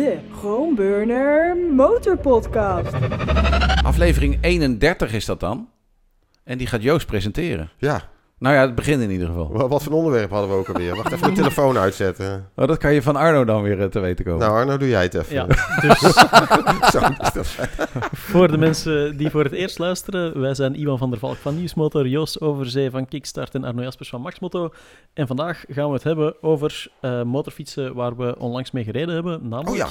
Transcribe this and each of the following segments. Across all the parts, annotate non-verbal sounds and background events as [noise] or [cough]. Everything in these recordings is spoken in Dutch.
De Groenburner Motorpodcast. Aflevering 31 is dat dan. En die gaat Joost presenteren. Ja, Nou ja, het begin in ieder geval. wa- wat voor onderwerp hadden we ook alweer? Wacht even de telefoon uitzetten. Oh, dat kan je van Arno dan weer eh, te weten komen. Nou Arno, doe jij het even. Ja, [laughs] dus Zo voor de mensen die voor het eerst luisteren, wij zijn Iwan van der Valk van Nieuwsmotor, Joost Overzee van Kickstart en Arno Jaspers van Maxmoto. En vandaag gaan we het hebben over eh, motorfietsen waar we onlangs mee gereden hebben. Namelijk Oh ja.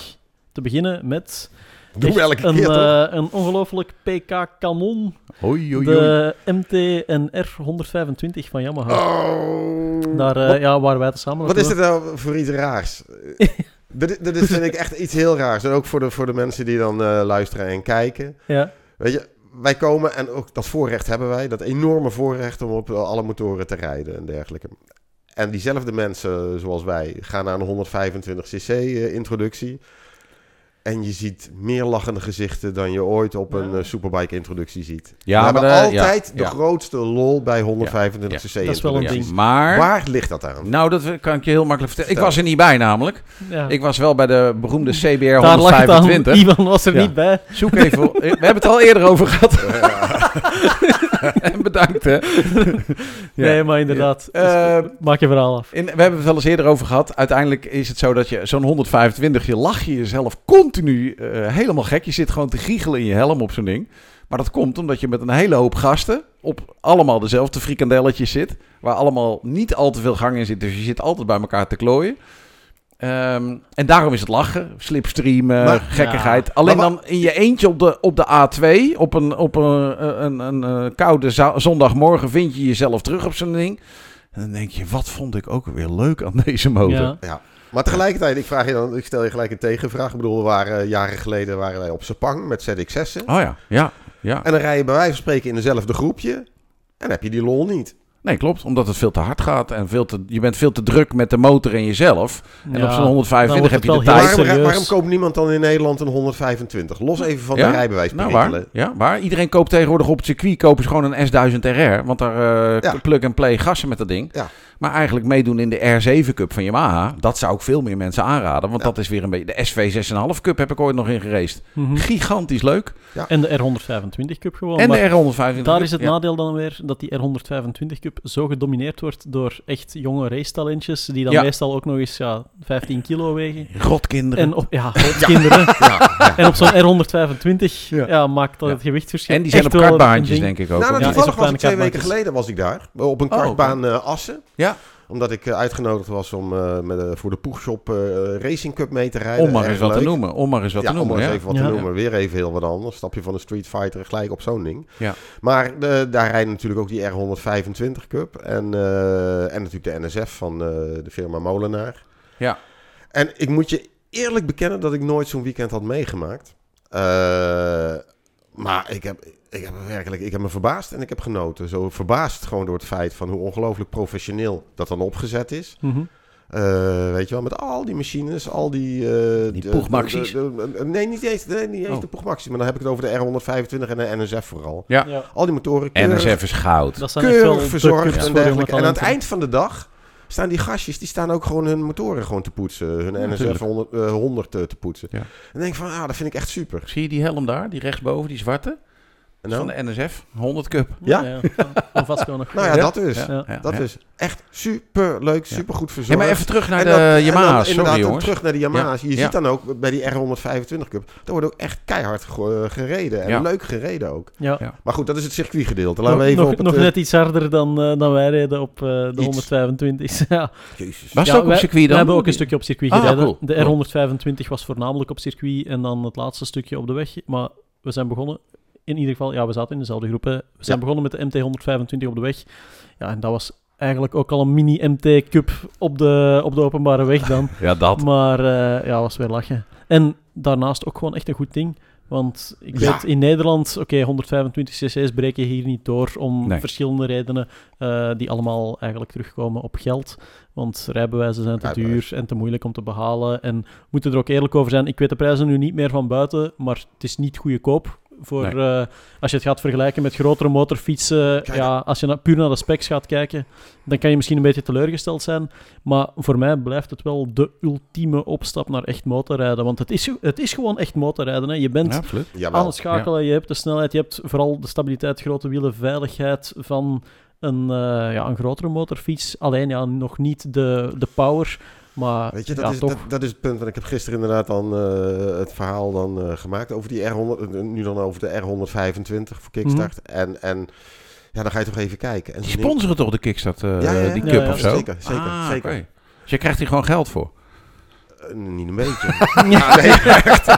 te beginnen met Doen we echt elke een, keer eh, een ongelooflijk PK-kanon, de MT en R125 van Yamaha. Oh. Daar eh, ja, waren wij te samen. wat is dit nou voor iets raars? [laughs] dit, dit vind ik echt iets heel raars. En ook voor de, voor de mensen die dan eh, luisteren en kijken. Ja, Weet je, wij komen en ook dat voorrecht hebben wij. Dat enorme voorrecht om op alle motoren te rijden en dergelijke. En diezelfde mensen, zoals wij, gaan naar een 125cc eh, introductie. En je ziet meer lachende gezichten dan je ooit op een Ja. eh, superbike introductie ziet. Ja, we maar hebben de- ja, altijd de ja. grootste lol bij 125cc Dat is wel een ding. Maar, Waar ligt dat aan? nou, dat kan ik je heel makkelijk vertellen. Ik was er niet bij namelijk. ja. Ik was wel bij de beroemde CBR Daar lag het aan. 125. Ivan was er Ja. niet bij. Zoek even. We hebben het al eerder over gehad. [laughs] [laughs] En Bedankt, hè. Ja. [laughs] Nee, maar inderdaad. Dus, Eh, maak je verhaal af. In, we hebben het wel eens eerder over gehad. Uiteindelijk is het zo dat je zo'n 125, je lach je jezelf continu eh, helemaal gek. Je zit gewoon te giechelen in je helm op zo'n ding. Maar dat komt omdat je met een hele hoop gasten op allemaal dezelfde frikandelletjes zit. Waar allemaal niet al te veel gang in zit. Dus je zit altijd bij elkaar te klooien. Ehm, en daarom is het lachen, slipstreamen, Maar- gekkigheid. Alleen Maar dan in je eentje op de, op de A2, op een, op een, een, een, een koude za- zondagmorgen vind je jezelf terug op zo'n ding. En dan denk je, wat vond ik ook weer leuk aan deze motor. Ja. Maar tegelijkertijd, ik, vraag je dan, ik stel je gelijk een tegenvraag. Ik bedoel, we waren, eh, jaren geleden waren wij op Sepang met ZX6'en. Oh ja, ja, ja. En dan rij je bij wijze van spreken in dezelfde groepje. En dan heb je die lol niet. Nee, klopt. Omdat het veel te hard gaat. En veel te, je bent veel te druk met de motor en jezelf. En Ja, op zo'n 125 heb dan je de tijd. Waarom, waarom koopt niemand dan in Nederland een 125? Los even van Ja? de rijbewijs Nou, waar? Ja, waar? Iedereen koopt tegenwoordig op het circuit kopen ze gewoon een S1000 RR. Want daar eh, Ja. plug-and-play gassen met dat ding. Ja. Maar eigenlijk meedoen in de R7 Cup van Yamaha, dat zou ik veel meer mensen aanraden. Want Ja. dat is weer een beetje... De SV 6,5 Cup heb ik ooit nog in geraced. Mhm. Gigantisch leuk. En de R125 Cup gewoon. en maar de R125 daar is het ja. nadeel dan weer dat die R125 Cup zo gedomineerd wordt door echt jonge racetalentjes, die dan Ja. meestal ook nog eens ja, 15 kilo wegen. Rotkinderen. En op, ja, [laughs] kinderen. Ja, ja. En op zo'n R125 Ja. ja. maakt dat Ja. het gewichtverschil En die zijn op echt kartbaantjes, denk ik ook. Nou, hoor. nou, Ja, toevallig was ik twee weken geleden was ik daar. Op een Oh, kartbaan eh, Assen. Ja. Omdat ik eh, uitgenodigd was om eh, met, eh, voor de Poegshop eh, Racing Cup mee te rijden. Om maar eens wat te noemen. Om maar eens wat ja, te noemen. om eens even wat Ja. te noemen. Weer even heel wat anders. Stap je van de Street Fighter gelijk op zo'n ding. Ja. Maar eh, daar rijden natuurlijk ook die R125 Cup. En, eh, en natuurlijk de NSF van eh, de firma Molenaar. Ja. En ik moet je eerlijk bekennen dat ik nooit zo'n weekend had meegemaakt. Eh, maar ik heb, ik heb me werkelijk ik heb me verbaasd en ik heb genoten. Zo verbaasd gewoon door het feit van hoe ongelooflijk professioneel dat dan opgezet is. Mhm. Eh, weet je wel, met al die machines, al die... eh, Die de- Poegmaxies? de- de- de- nee, niet eens, nee, niet eens Oh. de Poegmaxies, maar dan heb ik het over de R125 en de NSF vooral. Ja. Ja. Al die motoren keurig, NSF is goud. Dat keurig verzorgd en dergelijke. En aan het eind van de dag staan die gastjes, die staan ook gewoon hun motoren gewoon te poetsen. Hun NSF tuurlijk. 100, eh, 100 te, te poetsen. Ja. En dan denk ik van, ah, dat vind ik echt super. Zie je die helm daar? Die rechtsboven, die zwarte? Van de NSF. 100 Cup. Ja? vast gewoon nog. Nou ja, Ja? dat dus. Ja, Dat is echt super leuk, super goed Ja, verzorgd. maar even terug naar En de Yamaha's. inderdaad Sorry dan jongens. terug naar de Yamaha's. Je Ja. ziet dan ook bij die R125 Cup, daar wordt ook echt keihard ge- gereden. En Ja. leuk gereden ook. Ja. Maar goed, dat is het circuitgedeelte. Laten Nog, we even nog, op het... nog eh, net iets harder dan, eh, dan wij reden op eh, de Iets. 125. [laughs] ja. Jezus. Was Ja, het ook op wij- circuit dan? We hebben ook een stukje op circuit Ah, gereden. cool. De Cool. R125 was voornamelijk op circuit en dan het laatste stukje op de weg. Maar we zijn begonnen, in ieder geval, ja, we zaten in dezelfde groep. hè. We zijn Ja. begonnen met de MT125 op de weg. Ja, en dat was eigenlijk ook al een mini MT-cup op de, op de openbare weg dan. [laughs] Ja, dat. Maar eh, ja, was weer lachen. En daarnaast ook gewoon echt een goed ding. Want ik Ja. weet, in Nederland, oké, 125 cc's breken hier niet door om Nee. verschillende redenen eh, die allemaal eigenlijk terugkomen op geld. Want rijbewijzen zijn te Rijbewijs. duur en te moeilijk om te behalen. En we moeten er ook eerlijk over zijn. Ik weet de prijzen nu niet meer van buiten, maar het is niet goedkoop. Voor, Nee. eh, als je het gaat vergelijken met grotere motorfietsen, Kijk. ja, als je na- puur naar de specs gaat kijken, dan kan je misschien een beetje teleurgesteld zijn. Maar voor mij blijft het wel de ultieme opstap naar echt motorrijden. Want het is, het is gewoon echt motorrijden. Hè. Je bent Ja, aan het schakelen, je hebt de snelheid, je hebt vooral de stabiliteit, grote wielen, veiligheid van een, eh, ja, een grotere motorfiets. Alleen ja, nog niet de, de power. Maar Weet je, dat, ja, is, toch. dat, dat is het punt. Want ik heb gisteren inderdaad dan eh, het verhaal dan eh, gemaakt over die R100. eh, Nu dan over de R125 voor Kickstart. Mhm. En, en ja, dan ga je toch even kijken. En Die sponsoren toch de Kickstart, eh, Ja, ja, ja. die cup ja, of zo? zeker, zeker, Ah, zeker. Dus je krijgt hier gewoon geld voor. Niet een beetje. [laughs] ja, nee, echt.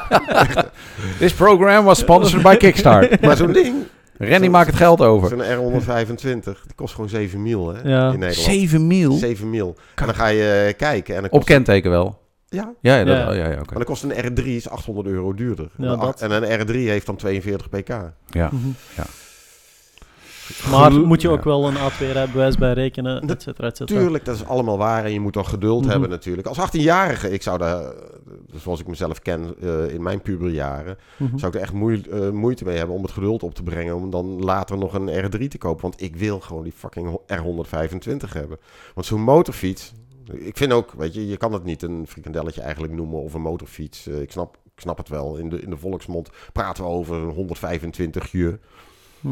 This program was sponsored by Kickstart. Maar zo'n ding, Randy maakt het geld over. zo'n R125, die kost gewoon 7 mil hè, Ja. in Nederland. 7 mil? 7 mil. En dan ga je eh, kijken. En dan Op kost, kenteken wel. ja, Ja, ja, dat, Ja. oh, ja, ja oké. maar dan kost een R3 is 800 euro duurder. Ja, En de- dat. En een R3 heeft dan 42 pk. Ja. Mhm. Ja. Maar moet je ook wel een A2-rijbewijs bij rekenen, et cetera, et cetera. Tuurlijk, dat is allemaal waar en je moet dan geduld Mhm. hebben natuurlijk. Als 18-jarige, ik zou daar, zoals ik mezelf ken eh, in mijn puberjaren, Mhm. zou ik er echt moe- eh, moeite mee hebben om het geduld op te brengen om dan later nog een R3 te kopen. Want ik wil gewoon die fucking R125 hebben. Want zo'n motorfiets, ik vind ook, weet je, je kan het niet een frikandelletje eigenlijk noemen of een motorfiets. Eh, ik, snap, ik snap het wel, in de, in de volksmond praten we over een 125 je. Hm.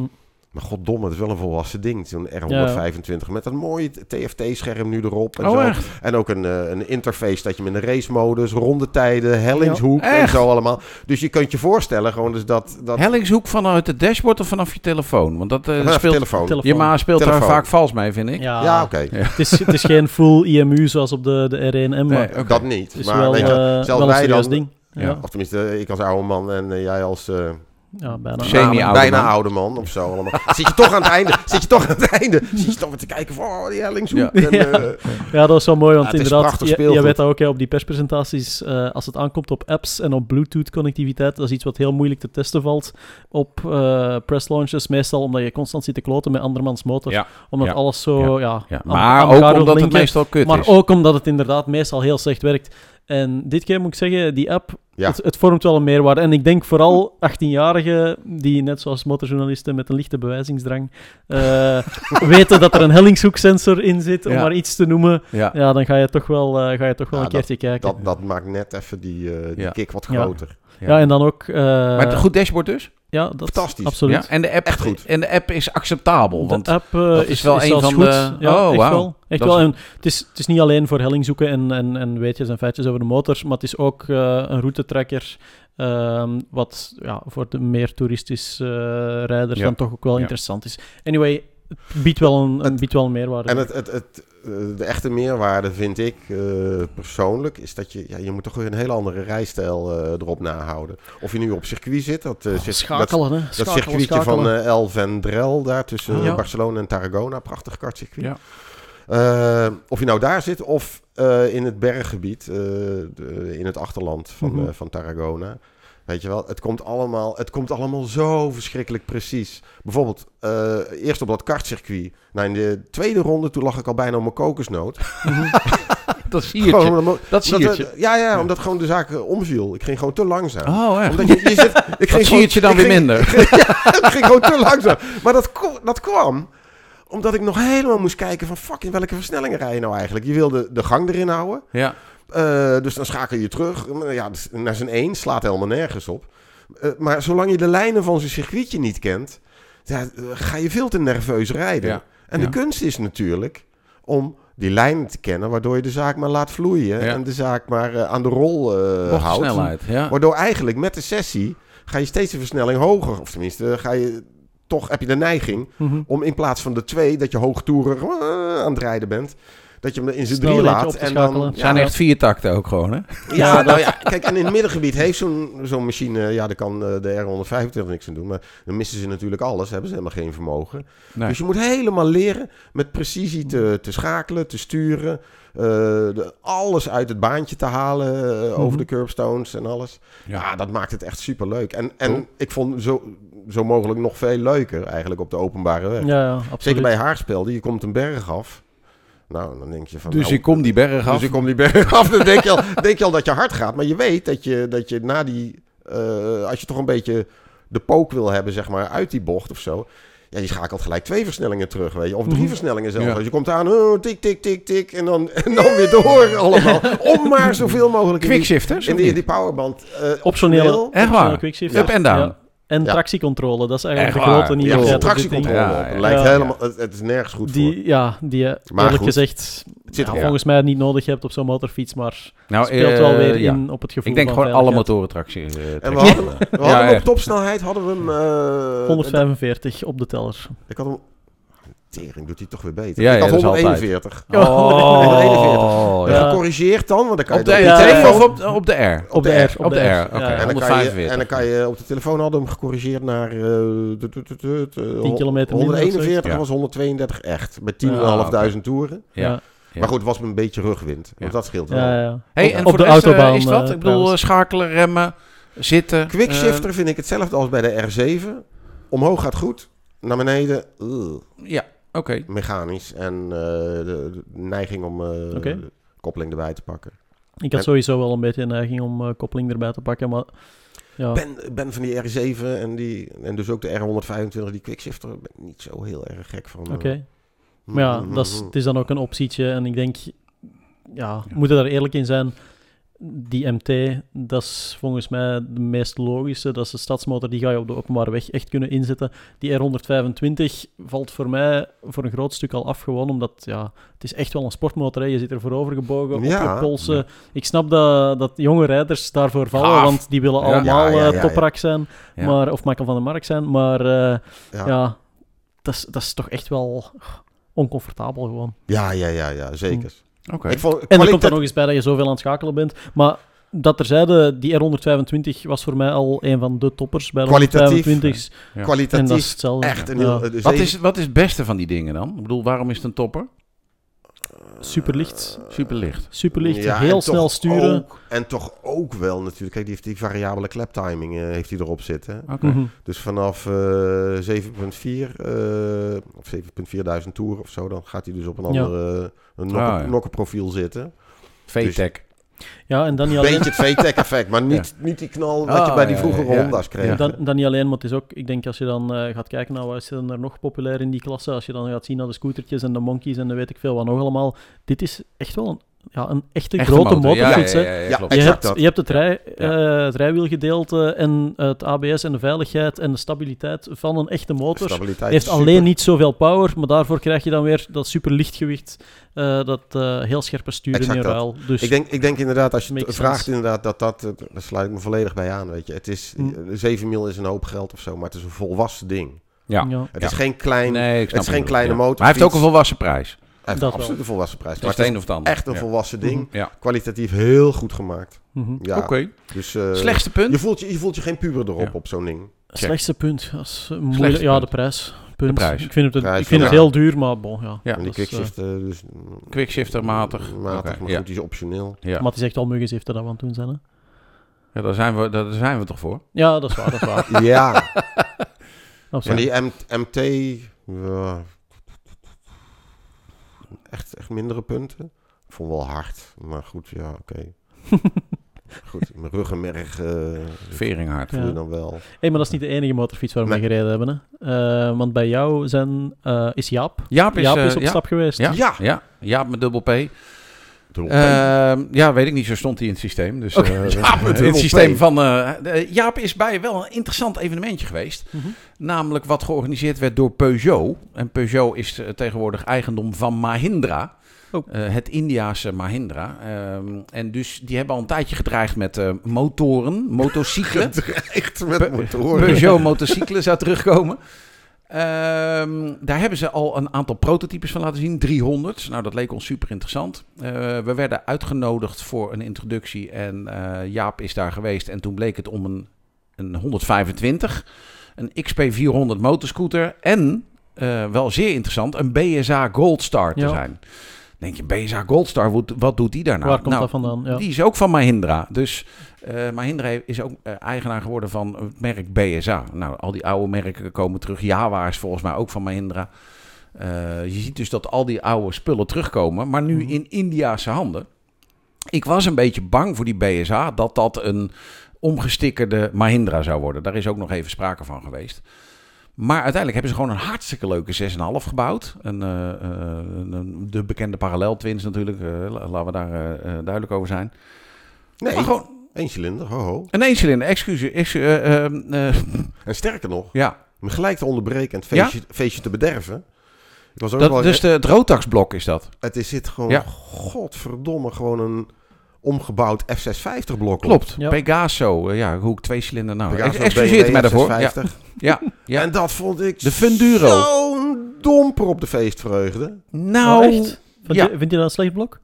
Maar goddomme, het is wel een volwassen ding, zo'n R125. Met een mooi TFT-scherm nu erop. En, Oh, zo. echt? en ook een, eh, een interface dat je met een racemodus, rondetijden, hellingshoek Ja. en zo allemaal. Dus je kunt je voorstellen gewoon dus dat... dat Hellingshoek vanuit het dashboard of vanaf je telefoon? Want dat eh, speelt... telefoon. Telefoon. Je ma speelt daar vaak vals mee, vind ik. Ja, Ja, oké. het, is, het is geen full IMU zoals op de, de R1M, maar Nee. Dat niet. het is maar wel, weet je, eh, zelfs wel een wij dan... ding. Ja. Of tenminste, ik als oude man en jij als... bijna. Semi-oude bijna man. oude man of zo allemaal. [laughs] zit je toch aan het einde, zit je toch aan het einde, zit je toch weer te kijken van oh, die hellingshoek. Ja. En, eh, Ja, dat is wel mooi, want Ja, inderdaad, je, weet dat ook hè, op die perspresentaties, eh, als het aankomt op apps en op Bluetooth-connectiviteit, dat is iets wat heel moeilijk te testen valt op eh press launches, meestal omdat je constant zit te kloten met andermans motor, Ja, omdat alles zo, ja, aan- Maar aan ook omdat het meestal kut Maar is. ook omdat het inderdaad meestal heel slecht werkt. En dit keer moet ik zeggen, die app, Ja. het, het vormt wel een meerwaarde. En ik denk vooral 18-jarigen die, net zoals motorjournalisten met een lichte bewijzingsdrang, eh, [laughs] weten dat er een hellingshoeksensor in zit, om Ja. maar iets te noemen. Ja. Ja, dan ga je toch wel, eh, ga je toch wel Ja, een keertje kijken. dat, dat maakt net even die, eh, die Ja. kick wat Ja. groter. ja. en dan ook... eh, Maar het goed dashboard dus? Ja, dat, Fantastisch. Absoluut. Ja, en de app, Echt goed. En de app is acceptabel. Want de app eh, is, is wel is een van goed. de- Ja, Oh, echt wel. Echt wel. is- En het, is, het is niet alleen voor helling zoeken en, en, en weetjes en feitjes over de motors, maar het is ook eh, een routetracker. ehm, wat ja, voor de meer toeristisch eh, rijders Ja. dan toch ook wel Ja. interessant is. Anyway, het biedt wel een, het biedt wel een meerwaarde. En het, het, het, de echte meerwaarde vind ik eh, persoonlijk, is dat je, ja, je moet toch weer een hele andere rijstijl eh, erop nahouden. Of je nu op circuit zit, dat, eh, Oh, dat, schakelen, circuitje schakelen. van eh, El Vendrell, daar tussen Ja. Barcelona en Tarragona, prachtig kartcircuit. Ja. Eh, of je nou daar zit of eh, in het berggebied, eh, de- in het achterland van, Mhm. eh, van Tarragona. Weet je wel, het komt, allemaal, het komt allemaal zo verschrikkelijk precies. Bijvoorbeeld, eh, eerst op dat kartcircuit. Nou, in de tweede ronde, toen lag ik al bijna op mijn kokosnoot. [laughs] dat zie Gewoon je. Dat zie eh, ja, ja, omdat gewoon de zaak eh, omviel. Ik ging gewoon te langzaam. Oh, echt? Omdat je, je zit, [laughs] ik Dat ging zie je dan ik weer ging- minder. [laughs] ik ging gewoon te langzaam. Maar dat, dat kwam omdat ik nog helemaal moest kijken van... fuck, in welke versnellingen rij je nou eigenlijk? Je wilde de gang erin houden. Ja. Eh, dus dan schakel je terug. Ja, dus naar zijn één slaat helemaal nergens op. Eh, maar zolang je de lijnen van zijn circuitje niet kent... Ja, eh, ga je veel te nerveus rijden. Ja. En Ja. de kunst is natuurlijk om die lijnen te kennen... waardoor je de zaak maar laat vloeien. En de zaak maar aan de rol houdt. snelheid. Waardoor eigenlijk met de sessie ga je steeds de versnelling hoger. Of tenminste, ga je, toch heb je de neiging Mhm. om in plaats van de twee, dat je hoogtoerig aan het rijden bent, dat je hem in zijn drie laat. En dan, zijn echt vier takten ook gewoon, hè? [laughs] ja, nou ja, kijk, en in het middengebied heeft zo'n zo'n machine, ja, daar kan eh, de R125 niks aan doen. Maar dan missen ze natuurlijk alles, hebben ze helemaal geen vermogen. Nee. Dus je moet helemaal leren met precisie te, te schakelen, te sturen. eh, de, alles uit het baantje te halen eh, Mhm. over de curbstones en alles. Ja, Ja. dat maakt het echt super leuk. En, en Cool. ik vond zo, zo mogelijk nog veel leuker eigenlijk op de openbare weg. Ja, ja, absoluut. Zeker bij haarspelden, je komt een berg af. Nou, dan denk je van... Dus nou, je komt die berg af. Dus je komt die berg [laughs] af, dan denk je, al, denk je al dat je hard gaat. Maar je weet dat je, dat je na die... eh, als je toch een beetje de pook wil hebben, zeg maar, uit die bocht of zo. Ja, die schakelt gelijk twee versnellingen terug, weet je. Of drie Mhm. versnellingen zelfs. Ja. Dus je komt aan, oh, tik, tik, tik, tik. En dan, [laughs] en dan weer door [laughs] allemaal. Om maar zoveel mogelijk in die, Quickshifters? in die, niet? die powerband. eh, optioneel. Echt waar? quickshift. Up en down. Ja. En Ja. tractiecontrole, dat is eigenlijk Echt de grote waar? Ja, tractiecontrole Ja, ja. Lijkt Ja. helemaal, het, het is nergens goed voor. Die, ja, die je Maar eerlijk goed. gezegd Het zit ja, volgens mij niet nodig hebt op zo'n motorfiets, maar Nou, speelt eh, wel weer ja. in op het gevoel Ik denk van gewoon alle motorentractie. eh, En we hadden, we [laughs] hadden Ja, hem op topsnelheid hadden we hem... eh, 145 op de teller. Ik had hem... Tering, doet hij toch weer beter. Ja, ik had dat is altijd. 141. Oh, ja. [laughs] Ja. Gecorrigeerd dan, want dan kan Op je de op ET telefoon... of op, op de R? Op de R. Op de R, oké. En dan, kan je, 145. en dan kan je op de telefoon hadden hem gecorrigeerd naar eh, tut, eh, 10 kilometer minder of 141 zoiets. was 132 echt. Met Ja, 10.500 toeren. Ja. Maar goed, het was een beetje rugwind. Ja. Want dat scheelt wel. Ja, ja. Hey, op, en op voor de, de rest, eh, autobaan. is wat? eh, Ik bedoel, schakelen, remmen, zitten. Quickshifter vind ik hetzelfde als bij de R7. Omhoog gaat goed. Naar beneden, ugh, ja, oké. mechanisch. En eh, de, de neiging om eh, de koppeling erbij te pakken. Ik had sowieso wel een beetje een neiging om eh, koppeling erbij te pakken, maar ja. ben, ben van die R7 en, die, en dus ook de R125, die quickshifter, ben ik niet zo heel erg gek van. Oké. Maar ja, dat is, het is dan ook een optietje. En ik denk, ja, we moeten daar eerlijk in zijn. Die MT, dat is volgens mij de meest logische. Dat is de stadsmotor, die ga je op de openbare weg echt kunnen inzetten. Die R125 valt voor mij voor een groot stuk al afgewonnen, omdat ja, het is echt wel een sportmotor. Hè. Je zit er voorover gebogen, Ja. op je polsen. Ik snap dat, dat jonge rijders daarvoor vallen, Gaaf. want die willen allemaal Ja, ja, eh, ja, toprak zijn. Ja. Maar, of Michael van der Mark zijn, maar eh, Ja. ja, dat, is, dat is toch echt wel oncomfortabel gewoon. Ja, ja, ja, ja, zeker. Oké. Ik vond En er komt er nog eens bij dat je zoveel aan het schakelen bent. Maar dat terzijde, die R125 was voor mij al een van de toppers bij de Kwalitatief, 125's. Ja. En dat is kwalitatief hetzelfde. echt een Ja. eh, Wat is, wat is het beste van die dingen dan? Ik bedoel, waarom is het een topper? Superlicht. Superlicht. Superlicht, Ja, heel snel sturen. ook- en toch ook wel natuurlijk. Kijk, die heeft die variabele klaptiming eh, heeft hij erop zitten. Oké. Mhm. Dus vanaf eh 7.4 eh, of 7.4 duizend toeren of zo, dan gaat hij dus op een Ja. andere een nokken, Ah, ja. zitten. VTEC. Ja, en dan niet alleen, Beetje het VTEC effect, maar niet, [laughs] niet die knal wat je Ah, bij die vroegere ja, ja. Honda's kreeg. Ja. dan, dan niet alleen, maar het is ook, ik denk als je dan eh, gaat kijken naar wat is er nog populair in die klasse, als je dan gaat zien naar de scootertjes en de monkeys en dan weet ik veel wat nog allemaal. Dit is echt wel een, ja, een echte, Echte grote motor. Motorfiets. ja, hè. ja, ja, Ja, klopt. Je Exact hebt, dat. je hebt het, rij, Ja. eh, het rijwielgedeelte en het ABS en de veiligheid en de stabiliteit van een echte motor. Stabiliteit heeft alleen super. niet zoveel power, maar daarvoor krijg je dan weer dat super lichtgewicht, eh, dat eh, heel scherpe sturen Exact in dat. ruil. Dus Ik denk, ik denk inderdaad, als je het Makes vraagt, sense. inderdaad, dat dat, eh, daar sluit ik me volledig bij aan, weet je. Het is, Hm. 7 mil is een hoop geld of zo, maar het is een volwassen ding. Ja. ja. Het Ja. is geen klein, Nee, ik snap het is geen wat je kleine motor. Maar hij heeft ook een volwassen prijs. Hij heeft Dat wel. absoluut een volwassen prijs. Het Maar is het het is een of het ander. echt een Ja. volwassen ding. Ja. Kwalitatief heel goed gemaakt. Mhm. Ja, Oké. dus, eh, Slechtste punt? Je voelt je, je voelt je geen puber erop Ja. op zo'n ding. Slechtste punt. Is, eh, moeilijk. Slechtste ja, punt. de prijs. Punt. De prijs. Ik vind het, Prijs, ik vind het heel duur, maar bon, ja. Ja. en die dat is, quickshift, eh, dus... Quickshifter matig. Matig, maar ja. goed, die is optioneel. Ja. Maar het is echt wel muggens heeft er aan het doen zijn. Hè? ja, daar, zijn we, daar zijn we toch voor? Ja, dat is waar. Dat is waar. [laughs] ja, maar die MT... echt, echt mindere punten. Ik vond wel hard, maar goed, ja, oké. [laughs] goed, mijn ruggenmerg eh Veringhard. voel je Ja. dan wel. Hey, maar dat is niet de enige motorfiets waar we Nee. mee gereden hebben. Hè? Eh, want bij jou zijn, eh, is Jaap. Jaap is, Jaap is op ja. stap geweest. Ja, ja. Ja. Jaap met dubbel P. Ehm, ja, weet ik niet. Zo stond hij in het systeem. Dus, eh, Jaap met in het systeem van... eh, de- Jaap is bij wel een interessant evenementje geweest. Mhm. Namelijk wat georganiseerd werd door Peugeot. En Peugeot is eh, tegenwoordig eigendom van Mahindra. Oh. Eh, het Indiaanse Mahindra. Ehm, en dus die hebben al een tijdje gedreigd met eh, motoren, motorcyclen. [laughs] Echt met Pe- motoren. Peugeot motorcyclen zou terugkomen. Ehm, daar hebben ze al een aantal prototypes van laten zien, 300. Nou, dat leek ons super interessant. Eh, we werden uitgenodigd voor een introductie en eh, Jaap is daar geweest. En toen bleek het om een, een 125, een XP400 motorscooter en, eh, wel zeer interessant, een BSA Goldstar te Ja. zijn. Denk je, BSA Goldstar, wat, wat doet die daar nou? Waar komt nou, dat vandaan? Ja. Die is ook van Mahindra. Dus eh, Mahindra is ook eh, eigenaar geworden van het merk BSA. Nou, al die oude merken komen terug. Jawa is volgens mij ook van Mahindra. Eh, je ziet dus dat al die oude spullen terugkomen, maar nu Mhm. in Indiase handen. Ik was een beetje bang voor die BSA dat dat een omgestikkerde Mahindra zou worden. Daar is ook nog even sprake van geweest. Maar uiteindelijk hebben ze gewoon een hartstikke leuke 6,5 gebouwd. Een, eh, eh, een- de bekende parallel twins natuurlijk. eh, la- laten we daar duidelijk over zijn. Nee, Maar gewoon één cilinder, ho ho. een eencilinder, excuus. ex- eh, eh, eh, [laughs] En sterker nog, ja, me gelijk te onderbreken en het feestje, feestje te bederven. Ik was ook dat, wel, dus de, het Rotax-blok is dat. Het is zit gewoon, Ja. godverdomme, gewoon een omgebouwd F650 blok. op. Klopt, Ja. Pegaso. eh, ja, hoe ik twee cilinder nou. Pegaso Ex- Excuseert mij daarvoor. Ja, F650. ja, [laughs] ja. En dat vond ik De Funduro. zo'n domper op de feestvreugde. Nou, Oh, echt? Vind, ja. je, vind je dat een slecht blok?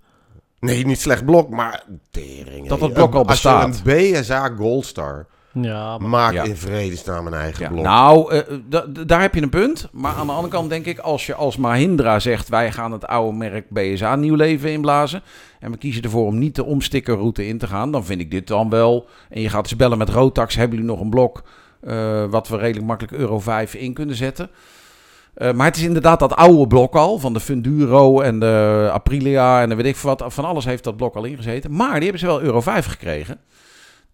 Nee, niet slecht blok, maar tering. Dat dat blok al Als je bestaat. een BSA Goldstar Ja, maar maak Ja. in vredesnaam een eigen Ja, blok. nou, eh, da- da- daar heb je een punt. Maar aan de andere kant denk ik, als je als Mahindra zegt... wij gaan het oude merk BSA nieuw leven inblazen... en we kiezen ervoor om niet de omstikkerroute in te gaan... dan vind ik dit dan wel... en je gaat eens bellen met Rotax... hebben jullie nog een blok eh, wat we redelijk makkelijk Euro 5 in kunnen zetten... Eh, maar het is inderdaad dat oude blok al, van de Funduro en de Aprilia en de weet ik veel wat. Van alles heeft dat blok al ingezeten. Maar die hebben ze wel Euro 5 gekregen.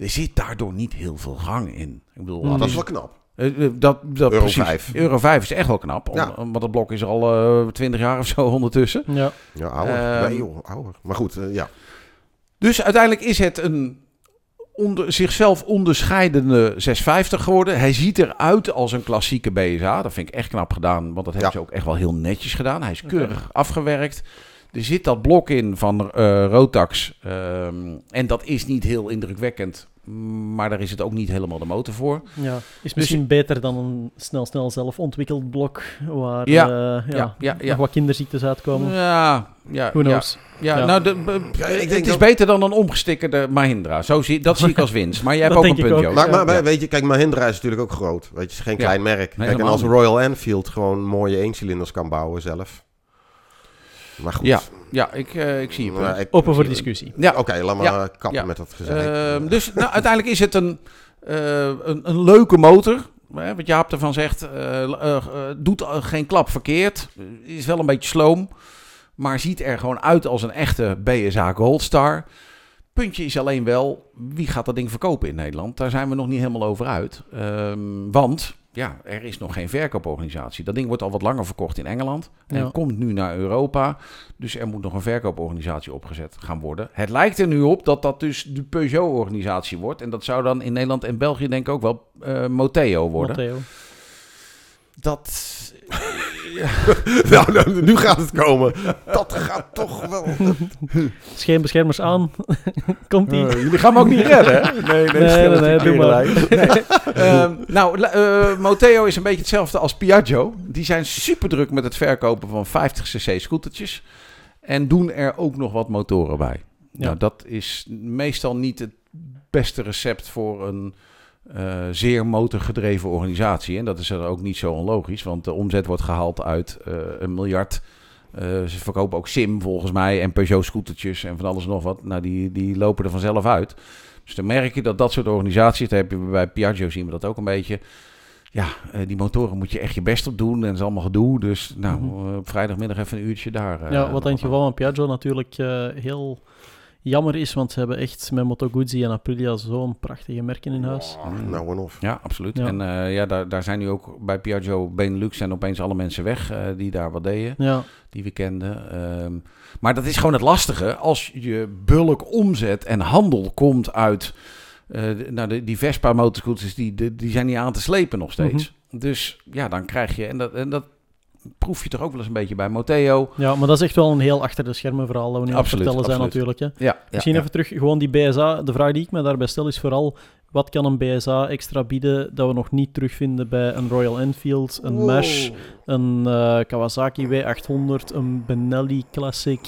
Er zit daardoor niet heel veel gang in. Ik bedoel, het dat is wel knap. eh, eh, dat, dat Euro precies. 5. Euro 5 is echt wel knap. om- Ja. Want dat blok is er al eh 20 jaar of zo [laughs] ondertussen. ja. Ja, ouder. Ehm, nee joh, ouder. Maar goed, ja. Dus uiteindelijk is het een onder, zichzelf onderscheidende 650 geworden. Hij ziet eruit als een klassieke BSA. Dat vind ik echt knap gedaan. Want dat hebben Ja. ze ook echt wel heel netjes gedaan. Hij is keurig afgewerkt. Er zit dat blok in van eh, Rotax. ehm, en dat is niet heel indrukwekkend. Maar daar is het ook niet helemaal de motor voor. ja. Is misschien beter dan een snel, snel zelf ontwikkeld blok waar Ja. eh, ja, Ja, ja, ja. nog wat kinderziektes uitkomen. Ja, ja, Who ja. knows? Ja, Ja. nou, de, be- Ja, ik het denk is dat- beter dan een omgestikkerde Mahindra. Zo zie, dat zie ik als winst. Maar jij [laughs] hebt ook een punt, ook. Maar, maar Ja. weet je, kijk, Mahindra is natuurlijk ook groot. Weet je, het is geen Ja. klein merk. Nee, kijk, en als. Royal Enfield gewoon mooie eencilinders kan bouwen zelf. Maar goed. Ja, ja ik, eh, ik zie je ik- Open voor discussie. Ja, Oké, laat maar Ja. kappen Ja. met dat gezegd. Ehm, dus nou, uiteindelijk is het een, eh, een, een leuke motor. Hè, wat Jaap ervan zegt, eh, doet geen klap verkeerd. Is wel een beetje sloom. Maar ziet er gewoon uit als een echte BSA Goldstar. Puntje is alleen wel, wie gaat dat ding verkopen in Nederland? Daar zijn we nog niet helemaal over uit. Ehm, want ja, er is nog geen verkooporganisatie. Dat ding wordt al wat langer verkocht in Engeland. En Ja. komt nu naar Europa. Dus er moet nog een verkooporganisatie opgezet gaan worden. Het lijkt er nu op dat dat dus de Peugeot-organisatie wordt. En dat zou dan in Nederland en België denk ik ook wel Moteo worden. Dat... [laughs] nou, nou, nu gaat het komen. Dat gaat toch wel. Scheenbeschermers aan. [laughs] Komt die? Eh, jullie gaan me ook niet redden, hè? Nee, Nee, nee, nee, doe maar. Ehm, nou, la- eh, Moteo is een beetje hetzelfde als Piaggio. Die zijn super druk met het verkopen van 50cc scootertjes. En doen er ook nog wat motoren bij. Ja. Nou, dat is meestal niet het beste recept voor een eh, zeer motorgedreven organisatie. En dat is er ook niet zo onlogisch, want de omzet wordt gehaald uit eh, een miljard. Eh, ze verkopen ook Sim volgens mij en Peugeot scootertjes en van alles en nog wat. Nou, die, die lopen er vanzelf uit. Dus dan merk je dat dat soort organisaties, dat heb je bij Piaggio zien we dat ook een beetje. Ja, die motoren moet je echt je best op doen en dat is allemaal gedoe. Dus nou, Mhm. op vrijdagmiddag even een uurtje daar. Ja, wat het wat geval van Piaggio natuurlijk heel jammer is, want ze hebben echt met Moto Guzzi en Aprilia zo'n prachtige merken in huis. Oh, nou en of. Ja, absoluut. Ja. En eh, ja, daar, daar zijn nu ook bij Piaggio Benelux zijn opeens alle mensen weg eh, die daar wat deden, Ja, die we kenden. Ehm, maar dat is gewoon het lastige. Als je bulk omzet en handel komt uit... eh, de- nou, de, die Vespa motorscooters, die, die, die zijn niet aan te slepen nog steeds. Dus ja, dan krijg je... En dat, en dat proef je toch ook wel eens een beetje bij Moteo. ja, maar dat is echt wel een heel achter de schermen verhaal dat we nu Absoluut, vertellen zijn absoluut. natuurlijk. Hè. Ja, Misschien ja, even terug, gewoon die BSA. De vraag die ik me daarbij stel is vooral, wat kan een BSA extra bieden dat we nog niet terugvinden bij een Royal Enfield, een Mesh, een eh, Kawasaki W800, een Benelli Classic.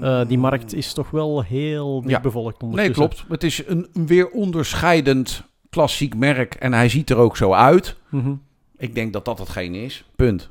Eh, die markt is toch wel heel Ja. bevolkt Nee, klopt. Het is een weer onderscheidend klassiek merk en hij ziet er ook zo uit. Mhm. Ik denk dat dat hetgeen is. Punt.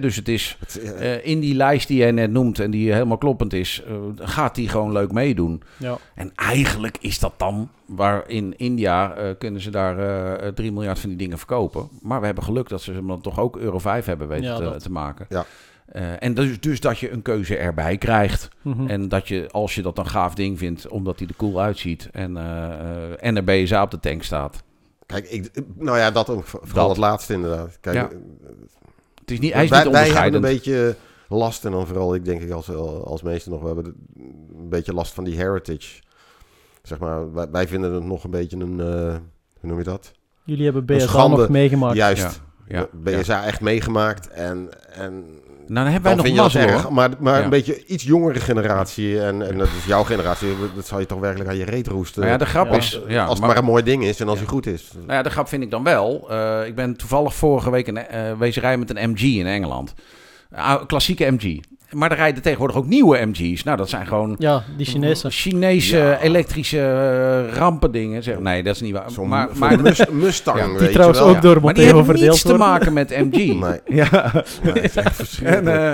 Dus het is eh, eh, in die lijst die jij net noemt en die helemaal kloppend is, eh, gaat die gewoon leuk meedoen. Ja. En eigenlijk is dat dan, waar in India eh, kunnen ze daar eh 3 miljard van die dingen verkopen. Maar we hebben geluk dat ze hem dan toch ook euro 5 hebben weten Ja, te, maken. Ja. Eh, en dus, dus dat je een keuze erbij krijgt. Mhm. En dat je, als je dat een gaaf ding vindt, omdat hij er cool uitziet en, eh, eh, en er BSA op de tank staat. Kijk, ik, nou ja, dat ook. Vooral Dat. het laatste inderdaad. Kijk, Ja. eh, Het is niet, hij is wij, niet wij hebben een beetje last, en dan vooral ik denk ik als, als meeste nog, we hebben een beetje last van die heritage. Zeg maar, wij, wij vinden het nog een beetje een, eh, hoe noem je dat? Jullie hebben BSA nog meegemaakt. Juist, Ja, BSA echt meegemaakt en... en Nou, dan hebben wij dan nog mazzel erg, hoor. maar, maar Ja. een beetje iets jongere generatie, en, en dat is jouw generatie, dat zou je toch werkelijk aan je reet roesten. Nou ja, de grap Ja. is... Ja, als het maar- maar een mooi ding is en als hij goed is. Nou ja, de grap vind ik dan wel. eh, ik ben toevallig vorige week een eh wezen rijden met een MG in Engeland. Klassieke MG. Maar er rijden tegenwoordig ook nieuwe MG's. Nou, dat zijn gewoon Ja, die Chinese. Chinese Ja. elektrische eh, rampendingen. Zeg, nee, dat is niet waar. Zo'n maar, maar, Mus- Mustang, Ja. weet Die je trouwens wel. ook door maar die Montego hebben verdeeld niets te maken met MG. Nee. [laughs] Ja. Nee, het is echt En verschrikkelijk. eh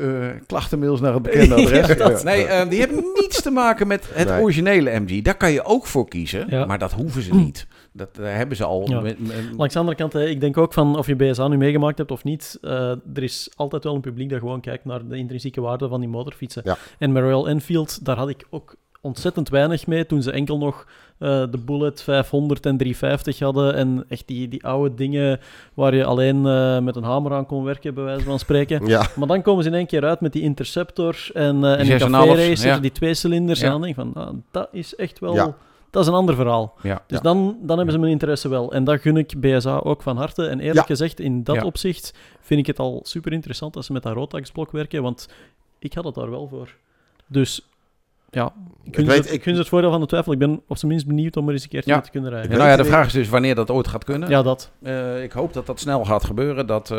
eh, klachtenmails naar het bekende [laughs] adres. Nee, eh, die hebben niets te maken met het Nee. originele MG. Daar kan je ook voor kiezen, Ja. maar dat hoeven ze niet. Dat eh, hebben ze al. Ja. Langs de andere kant, hè, ik denk ook van of je BSA nu meegemaakt hebt of niet, eh, er is altijd wel een publiek dat gewoon kijkt naar de intrinsieke waarde van die motorfietsen. Ja. En met Royal Enfield, daar had ik ook ontzettend weinig mee toen ze enkel nog eh, de Bullet 500 en 350 hadden en echt die, die oude dingen waar je alleen eh, met een hamer aan kon werken, bij wijze van spreken. Ja, Maar dan komen ze in één keer uit met die Interceptor en, eh en die 6,5, Café Racers, ja. die twee cilinders. Ja. En dan denk ik van, nou, dat is echt wel... Dat is een ander verhaal. ja. Dus Ja. dan, dan hebben ze mijn interesse wel. En dat gun ik BSA ook van harte. En eerlijk Ja. gezegd, in dat Ja. opzicht vind ik het al super interessant als ze met dat Rotax-blok werken, want ik had het daar wel voor. Dus ja, ik gun, weet- het, ik ik- gun ze het voordeel van de twijfel. Ik ben op zijn minst benieuwd om er eens een keertje Ja. mee te kunnen rijden. Nou ja, de vraag is dus wanneer dat ooit gaat kunnen. Ja, dat. Eh, ik hoop dat dat snel gaat gebeuren. Dat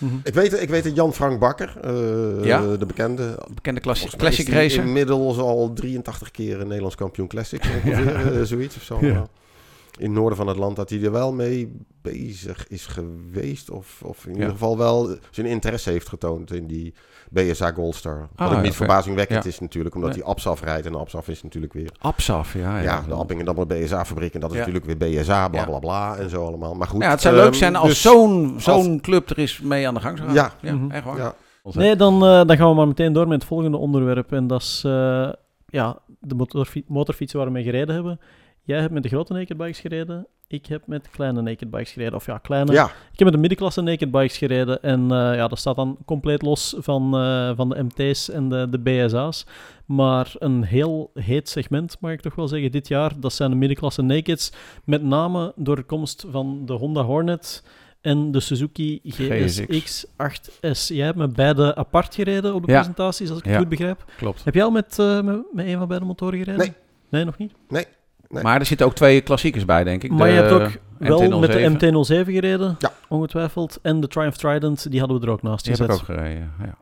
eh, Mhm. ik weet, ik weet dat Jan-Frank Bakker, eh, Ja? de bekende... bekende klassi- volgens mij is classic racer. Inmiddels al 83 keer een Nederlands kampioen classic [laughs] ongeveer, eh, zoiets of zo. Ja. In het noorden van het land dat hij er wel mee bezig is geweest. Of, of in Ja. ieder geval wel zijn interesse heeft getoond in die BSA Goldstar. Wat Ah, ook ja, niet verbazingwekkend Ja. is natuurlijk, omdat Nee. hij Absaf rijdt. En Absaf is natuurlijk weer... Absaf, ja. Ja, ja. de Appingen dan met BSA-fabriek. En dat is Ja. natuurlijk weer BSA, bla Ja. bla bla en zo allemaal. Maar goed. Ja, het zou ehm, leuk zijn als dus- zo'n zo'n club er is mee aan de gang zou gaan. Ja. Mhm. echt waar. Ja, Nee, dan, eh, dan gaan we maar meteen door met het volgende onderwerp. En dat is eh, ja, de motorfi- motorfietsen waar we mee gereden hebben. Jij hebt met de grote naked bikes gereden. Ik heb met kleine naked bikes gereden. Of ja, kleine. ja, Ik heb met de middenklasse naked bikes gereden. En eh, ja, dat staat dan compleet los van, eh, van de MT's en de, de BSA's. Maar een heel heet segment, mag ik toch wel zeggen, dit jaar. Dat zijn de middenklasse nakeds. Met name door de komst van de Honda Hornet en de Suzuki GSX-8S. Jij hebt met beide apart gereden op de Ja. presentaties, als ik het Ja. goed begrijp. Klopt. Heb jij al met, eh, met, met een van beide motoren gereden? Nee. Nee, nog niet? Nee. Maar er zitten ook twee klassiekers bij, denk ik. Maar je De hebt ook wel met de MT-07. MT-07 gereden, Ja. ongetwijfeld. En de Triumph Trident, die hadden we er ook naast Die heb gezet. ik ook gereden, ja.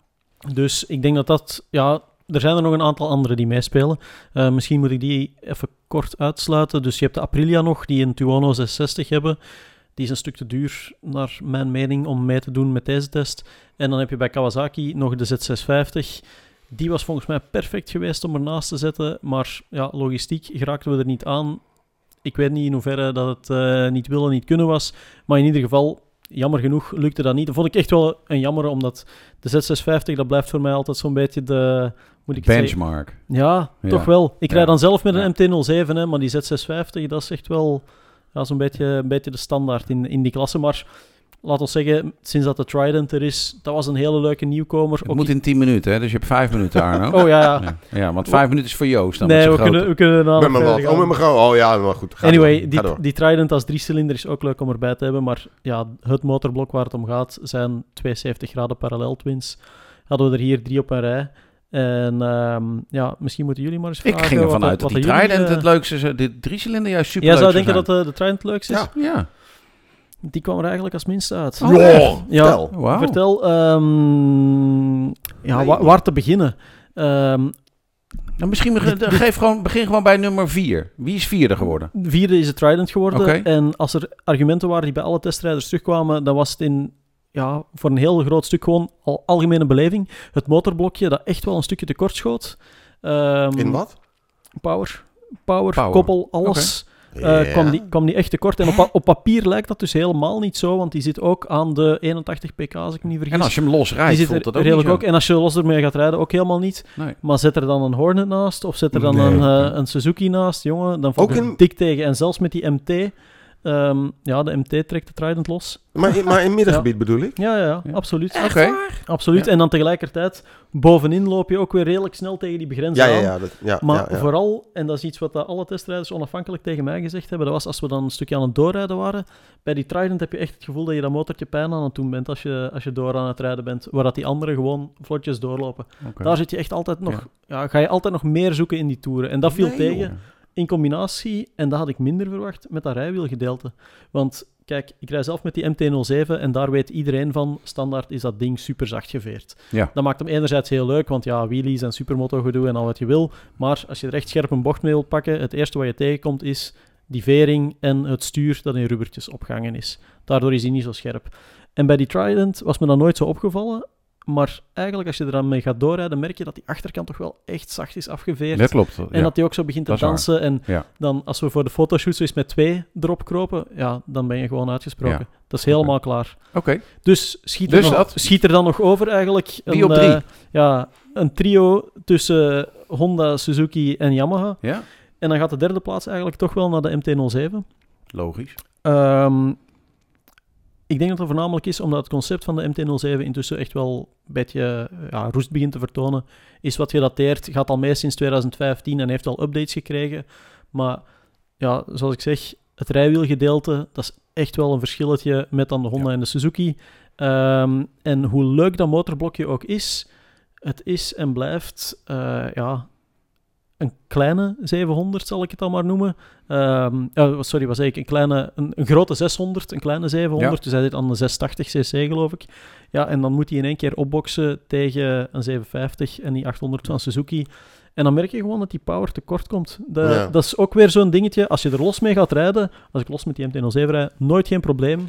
Dus ik denk dat dat... Ja, er zijn er nog een aantal andere die meespelen. Eh, misschien moet ik die even kort uitsluiten. Dus je hebt de Aprilia nog, die een Tuono 660 hebben. Die is een stuk te duur, naar mijn mening, om mee te doen met deze test. En dan heb je bij Kawasaki nog de Z650. Die was volgens mij perfect geweest om ernaast te zetten. Maar ja, logistiek geraakten we er niet aan. Ik weet niet in hoeverre dat het eh, niet willen, niet kunnen was. Maar in ieder geval, jammer genoeg lukte dat niet. Dat vond ik echt wel een jammer, omdat de Z650, dat blijft voor mij altijd zo'n beetje de... Moet ik? Benchmark. Ja, Ja. toch wel. Ik Ja. rijd dan zelf met een Ja. MT-07, hè, maar die Z650, dat is echt wel ja, zo'n beetje, een beetje de standaard in, in die klasse. Maar laat ons zeggen, sinds dat de Trident er is, dat was een hele leuke nieuwkomer. Het Ook moet in 10 minuten, hè? dus je hebt 5 minuten, Arno. [laughs] Oh ja, ja. Ja, ja, want 5 minuten is voor Joost. Dan nee, we kunnen, we kunnen dan met mijn verder wat. Oh, met mijn groot. Oh ja, maar goed. Ga Anyway, door. die, Ga door. die Trident als driecilinder is ook leuk om erbij te hebben. Maar ja, het motorblok waar het om gaat zijn 72 graden parallel twins. Hadden we er hier drie op een rij. En ehm, ja, misschien moeten jullie maar eens vragen. Ik ging ervan uit dat jullie, Trident eh, het leukste is. De driecilinder juist super Jij leuk zou denken dat de, de Trident het leukste is? Ja. Ja. Die kwam er eigenlijk als minste uit. Oh? Ja. vertel. Wauw. Vertel, ehm, ja, Nee. wa- waar te beginnen? Ehm, Nou, misschien begin, geef gewoon, begin gewoon bij nummer 4. Wie is vierde geworden? de vierde is het Trident geworden. En als er argumenten waren die bij alle testrijders terugkwamen, dan was het in, ja, voor een heel groot stuk gewoon al algemene beleving. Het motorblokje dat echt wel een stukje tekort schoot. Ehm, In wat? Power. Power, Power. koppel, alles. Ja. kwam, die, kwam die echt tekort. En op, op papier lijkt dat dus helemaal niet zo, want die zit ook aan de 81 pk, als ik me niet vergis. En als je hem los rijdt, voelt dat ook redelijk ook. En als je los ermee gaat rijden, ook helemaal niet. Nee. Maar zet er dan een Hornet naast, of zet er dan Nee. een, eh, een Suzuki naast, jongen, dan valt het in- dik tegen. En zelfs met die MT, ehm, ja, de MT trekt de Trident los. Maar, in- maar in [laughs] middengebied bedoel ik? Ja, ja, ja, Ja. absoluut. Oké. Absoluut. Ja. En dan tegelijkertijd, bovenin loop je ook weer redelijk snel tegen die begrenzing Ja, ja, aan. ja. Dat, ja, Maar ja, ja. vooral, en dat is iets wat dat alle testrijders onafhankelijk tegen mij gezegd hebben, dat was als we dan een stukje aan het doorrijden waren. Bij die Trident heb je echt het gevoel dat je dat motortje pijn aan het doen bent als je, als je door aan het rijden bent, waar dat die anderen gewoon vlotjes doorlopen. Daar zit je echt altijd nog, ja. ga je altijd nog meer zoeken in die toeren. En dat viel Nee, tegen. In combinatie, en dat had ik minder verwacht, met dat rijwielgedeelte. Want kijk, ik rij zelf met die MT-07 en daar weet iedereen van, standaard is dat ding super zacht geveerd. Ja. Dat maakt hem enerzijds heel leuk, want ja, wheelies en supermoto gedoe en al wat je wil. Maar als je er echt scherp een bocht mee wilt pakken, het eerste wat je tegenkomt is die vering en het stuur dat in rubbertjes opgehangen is. Daardoor is hij niet zo scherp. En bij die Trident was me dat nooit zo opgevallen. Maar eigenlijk, als je er dan mee gaat doorrijden, merk je dat die achterkant toch wel echt zacht is afgeveerd. Dat klopt. En ja. dat hij ook zo begint te dansen. En Ja. dan, als we voor de fotoshoot zo eens met twee erop kropen, ja, dan ben je gewoon uitgesproken. Ja. Dat is helemaal klaar. Oké. Dus, schiet, Dus er nog, dat- schiet er dan nog over eigenlijk een, op drie? eh, ja, een trio tussen Honda, Suzuki en Yamaha. Ja, En dan gaat de derde plaats eigenlijk toch wel naar de MT-07. logisch. Ehm, ik denk dat dat voornamelijk is omdat het concept van de MT-07 intussen echt wel een beetje eh, ja, roest begint te vertonen. Is wat gedateerd, gaat al mee sinds 2015 en heeft al updates gekregen. Maar ja, zoals ik zeg, het rijwielgedeelte, dat is echt wel een verschilletje met dan de Honda Ja. en de Suzuki. Ehm, en hoe leuk dat motorblokje ook is, het is en blijft eh, ja, een kleine 700, zal ik het dan maar noemen. Ehm, ja, sorry, wat zei ik? Een, kleine, een, een grote 600, een kleine 700. Ja. Dus hij zit aan de 680 cc, geloof ik. Ja, en dan moet hij in één keer opboksen tegen een 750 en die 800 van Suzuki. En dan merk je gewoon dat die power tekort komt. De, Ja. Dat is ook weer zo'n dingetje. Als je er los mee gaat rijden, als ik los met die MT-07 rijd, nooit geen probleem.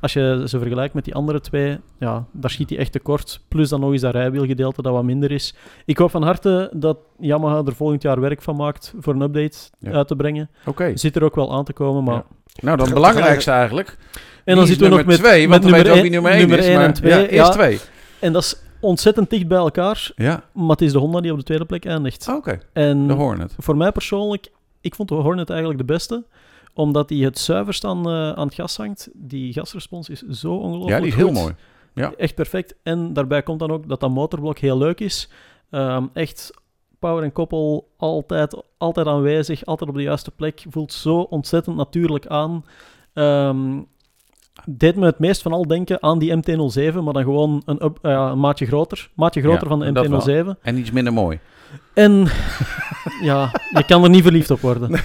Als je ze vergelijkt met die andere twee, ja, daar schiet hij echt tekort. Plus dan nog eens dat rijwielgedeelte dat wat minder is. Ik hoop van harte dat Yamaha er volgend jaar werk van maakt voor een update Ja. uit te brengen. Oké. Zit er ook wel aan te komen, maar... Ja. Nou, dan het belangrijkste eigenlijk. En dan is zitten we nog met, twee, met nummer weten we ook wie één- nummer één is. nummer één maar- en twee. Ja, eerst. En dat is ontzettend dicht bij elkaar, Ja, maar het is de Honda die op de tweede plek eindigt. oké. En De Hornet. voor mij persoonlijk, ik vond de Hornet eigenlijk de beste, omdat die het zuiverst aan, eh, aan het gas hangt. Die gasrespons is zo ongelooflijk Ja, die is heel goed. mooi. Ja. Echt perfect. En daarbij komt dan ook dat dat motorblok heel leuk is. Ehm, echt power en koppel altijd, altijd aanwezig, altijd op de juiste plek. Voelt zo ontzettend natuurlijk aan. Ehm, deed me het meest van al denken aan die MT-07, maar dan gewoon een, up- eh, een maatje groter. Maatje groter Ja, van de dat wel. MT-07. En iets minder mooi. En [laughs] ja, je kan er niet verliefd op worden. [laughs]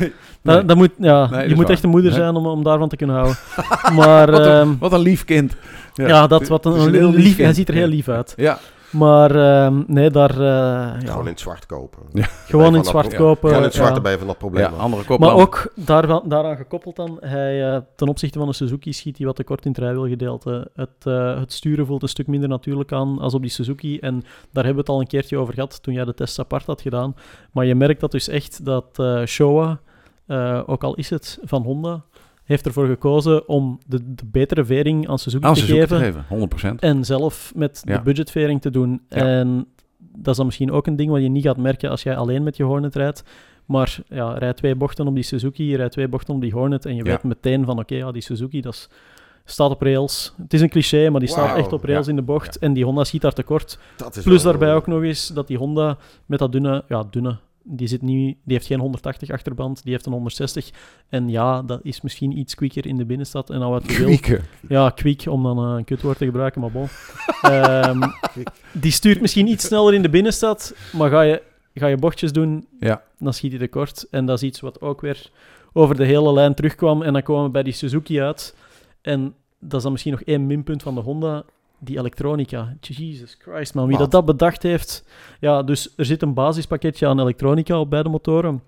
Nee. Dat, dat moet, ja, Nee, dat je moet waar. echt een moeder zijn om, om daarvan te kunnen houden. [laughs] Maar Wat ehm, een, wat een lief kind. ja, dat wat een, een heel lief lief, hij ziet er heel lief uit. Ja, Maar ehm, nee, daar eh, ja, Gewoon in het zwart kopen. Ja. Gewoon in het zwart kopen. Gewoon in het zwart, je van dat probleem. ja andere Maar ook daarvan, daaraan gekoppeld dan, hij, eh, ten opzichte van de Suzuki schiet hij wat tekort in het rijwielgedeelte. Het, eh, het sturen voelt een stuk minder natuurlijk aan als op die Suzuki. En daar hebben we het al een keertje over gehad toen jij de test apart had gedaan. Maar je merkt dat dus echt dat eh Showa, eh, ook al is het van Honda, heeft ervoor gekozen om de, de betere vering aan Suzuki Aan te Suzuki geven. te geven, 100%. En zelf met Ja. de budgetvering te doen. Ja. En dat is dan misschien ook een ding wat je niet gaat merken als jij alleen met je Hornet rijdt. Maar ja, rij twee bochten op die Suzuki, rij twee bochten op die Hornet. En je Ja. weet meteen van, oké, ja, die Suzuki, dat is, staat op rails. Het is een cliché, maar die staat echt op rails ja. in de bocht. En die Honda schiet daar tekort. Plus wel- daarbij ook nog eens dat die Honda met dat dunne, ja, dunne, die, zit niet, die heeft geen 180 achterband, die heeft een 160. En ja, dat is misschien iets quicker in de binnenstad en al wat je wil. Ja, quick, om dan eh, een kutwoord te gebruiken, maar bon. [laughs] Ehm, die stuurt misschien iets sneller in de binnenstad, maar ga je, ga je bochtjes doen, Ja. dan schiet hij tekort. En dat is iets wat ook weer over de hele lijn terugkwam. En dan komen we bij die Suzuki uit. En dat is dan misschien nog één minpunt van de Honda, die elektronica. Jesus Christ, man. Wie dat, dat bedacht heeft. Ja, dus er zit een basispakketje aan elektronica op beide motoren.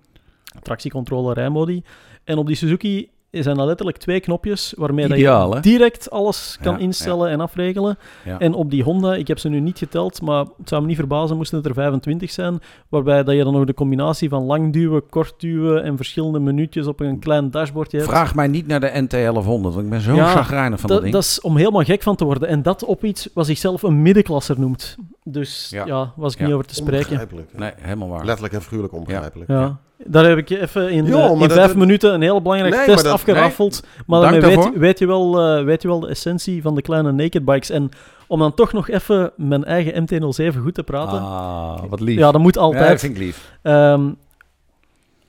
Tractiecontrole, rijmodi. En op die Suzuki zijn dat letterlijk twee knopjes waarmee Ideaal, je direct alles kan Ja, instellen en afregelen. Ja. En op die Honda, ik heb ze nu niet geteld, maar het zou me niet verbazen moesten het er 25 zijn, waarbij dat je dan nog de combinatie van lang duwen, kort duwen en verschillende minuutjes op een klein dashboardje hebt. Vraag mij niet naar de NT1100, want ik ben zo Ja, chagrijnig van dat Dat, ding. dat is om helemaal gek van te worden. En dat op iets wat zichzelf een middenklasser noemt. Dus Ja. ja, was ik Ja. niet over te spreken. Nee, helemaal waar. Letterlijk en figuurlijk onbegrijpelijk. Ja. Daar heb ik even in, Jo, eh, in vijf dat- minuten een hele belangrijke Nee, test maar dat- afgeraffeld. Maar daarmee weet, weet, je wel, eh, weet je wel de essentie van de kleine naked bikes. En om dan toch nog even mijn eigen MT-07 goed te praten. Ah, wat lief. ja, dat moet Ja, dat altijd. vind ik lief. Ehm,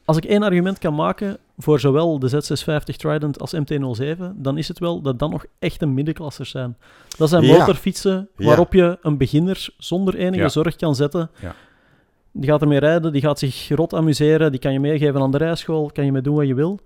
als ik één argument kan maken voor zowel de Z650 Trident als MT-07, dan is het wel dat dan nog echt een middenklassers zijn. Dat zijn Ja. motorfietsen Ja. waarop je een beginner zonder enige Ja. zorg kan zetten. Die gaat ermee rijden, die gaat zich rot amuseren, die kan je meegeven aan de rijschool, kan je mee doen wat je wil.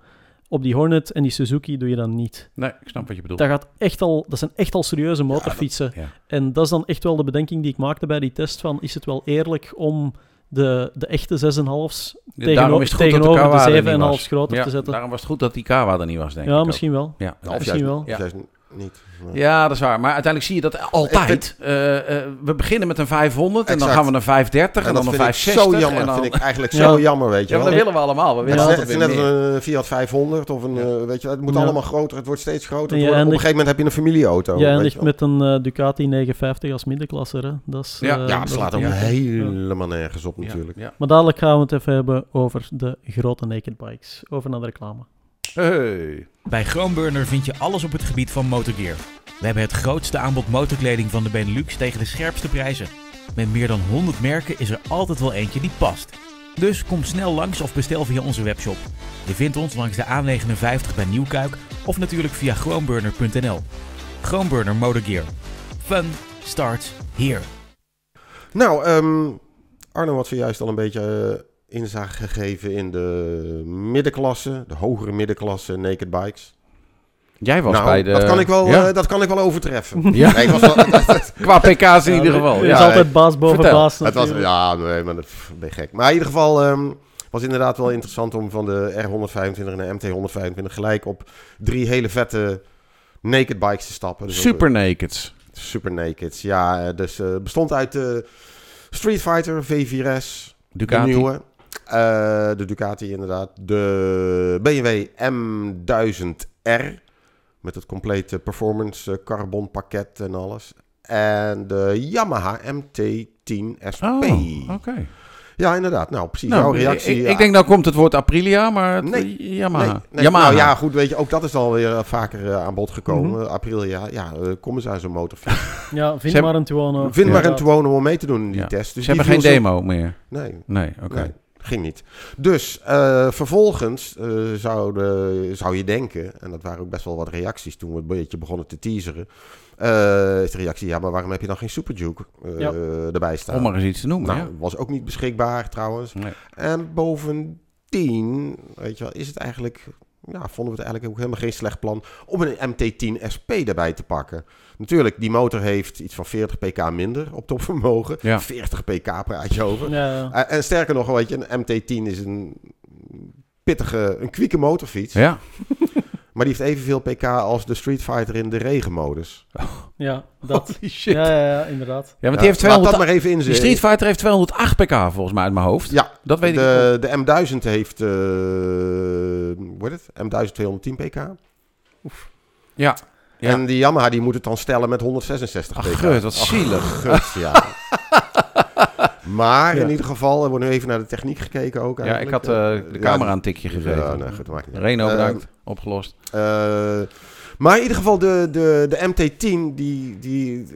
Op die Hornet en die Suzuki doe je dat niet. Nee, ik snap wat je bedoelt. Dat, gaat echt al, dat zijn echt al serieuze motorfietsen. En dat is dan echt wel de bedenking die ik maakte bij die test van, is het wel eerlijk om de, de echte 6,5's Daarom tegeno- is het goed dat tegenover er de niet 7,5 was. groter Ja, te zetten? Daarom was het goed dat die Kawa er niet was, denk ik. Ja, ook. misschien wel. Ja. Of Misschien juist, wel. of Ja. juist niet. Nee. ja, dat is waar. Maar uiteindelijk zie je dat altijd. Eh, eh, we beginnen met een 500 en dan gaan we naar 530 en, En dan dat een vind ik 560. zo jammer. en Dat dan... vind ik eigenlijk [laughs] Ja. zo jammer, weet je wel. dat willen we allemaal. We Het willen is, net, altijd het is net een Fiat 500 of een, eh, weet je, het moet Ja. allemaal groter, het wordt steeds groter. Op een gegeven moment heb je een familieauto. Eindigt wel. met een eh, Ducati 950 als middenklasser. Hè? Dat is, Ja, eh, Ja, dat het is slaat ook helemaal nergens op natuurlijk. Maar dadelijk gaan we het even hebben over de grote naked bikes. Over naar de reclame. Hey. Bij Groenburner vind je alles op het gebied van motorgear. We hebben het grootste aanbod motorkleding van de Benelux tegen de scherpste prijzen. Met meer dan 100 merken is er altijd wel eentje die past. Dus kom snel langs of bestel via onze webshop. Je vindt ons langs de A59 bij Nieuwkuik of natuurlijk via groenburner.nl. Groenburner Motorgear. Fun starts here. Nou, ehm, Arno had zojuist al een beetje eh, inzage gegeven in de middenklasse, de hogere middenklasse naked bikes. Jij was nou, bij de... dat, kan ik wel, Ja? eh, dat kan ik wel overtreffen. [laughs] Ja. Nee, ik was wel, [laughs] Qua pk's in ieder geval. Er is Ja. altijd baas boven Vertel. baas. het was, ja, nee, maar dat ben je gek. Maar in ieder geval ehm, was het inderdaad wel interessant om van de R125 en de MT125 gelijk op drie hele vette naked bikes te stappen. Dus ook, Super nakeds. Super nakeds, ja. eh, Dus eh bestond uit de Street Fighter V4S, Ducati. de nieuwe. Eh, de Ducati inderdaad. De BMW M1000R. Met het complete performance eh, carbon pakket en alles. En de Yamaha MT10 SP. Oh, oké. Ja, inderdaad. Nou, precies. Nou, jouw reactie. ik, ja. ik denk nou komt het woord Aprilia, maar het, Nee, Yamaha. Nee, nee. Yamaha. Nou ja, goed, weet je, ook dat is alweer uh, vaker uh, aan bod gekomen. Mhm. Aprilia, ja, uh, kom eens aan zo'n motorfiets. [laughs] Ja, vind maar een Tuono. Vind maar een. Tuono om mee te doen in die Ja. test. Dus Ze hebben geen zo- demo meer. Nee, Nee, oké. Nee, ging niet. Dus eh, vervolgens eh, zou, de, zou je denken, en dat waren ook best wel wat reacties toen we een beetje begonnen te teaseren. eh, is de reactie, ja, maar waarom heb je dan geen Super Duke eh, Ja. erbij staan? Om maar eens iets te noemen. nou, ja. was ook niet beschikbaar trouwens. Nee. En bovendien, weet je wel, is het eigenlijk, ja, vonden we het eigenlijk ook helemaal geen slecht plan om een MT10 SP erbij te pakken. Natuurlijk, die motor heeft iets van 40 pk minder op topvermogen. Ja. 40 pk praat je over. Ja. Eh, en sterker nog, weet je, een MT10 is een pittige, een kwieke motorfiets. Ja. [laughs] Maar die heeft evenveel pk als de Street Fighter in de regenmodus. [laughs] ja, [laughs] dat. Holy shit. Ja, ja, ja, inderdaad. Ja, want Ja, die heeft laat 200... dat maar even Die inzetten. Street Fighter heeft 208 pk volgens mij uit mijn hoofd. Ja, Dat weet ik de, de M1000 heeft, eh hoe heet het? M1210 pk. Ja. Ja. En die Yamaha die moet het dan stellen met 166 Ach, gut, wat Ach, zielig. gut, ja. [laughs] maar Ja. in ieder geval, er wordt nu even naar de techniek gekeken ook Ja, eigenlijk. ik had eh, de Ja, camera een tikje gegeven. Ja, nee, goed, maakt niet uit. Reno Eh, bedankt. Opgelost. Eh, maar in ieder geval, de, de, de MT10, die, die.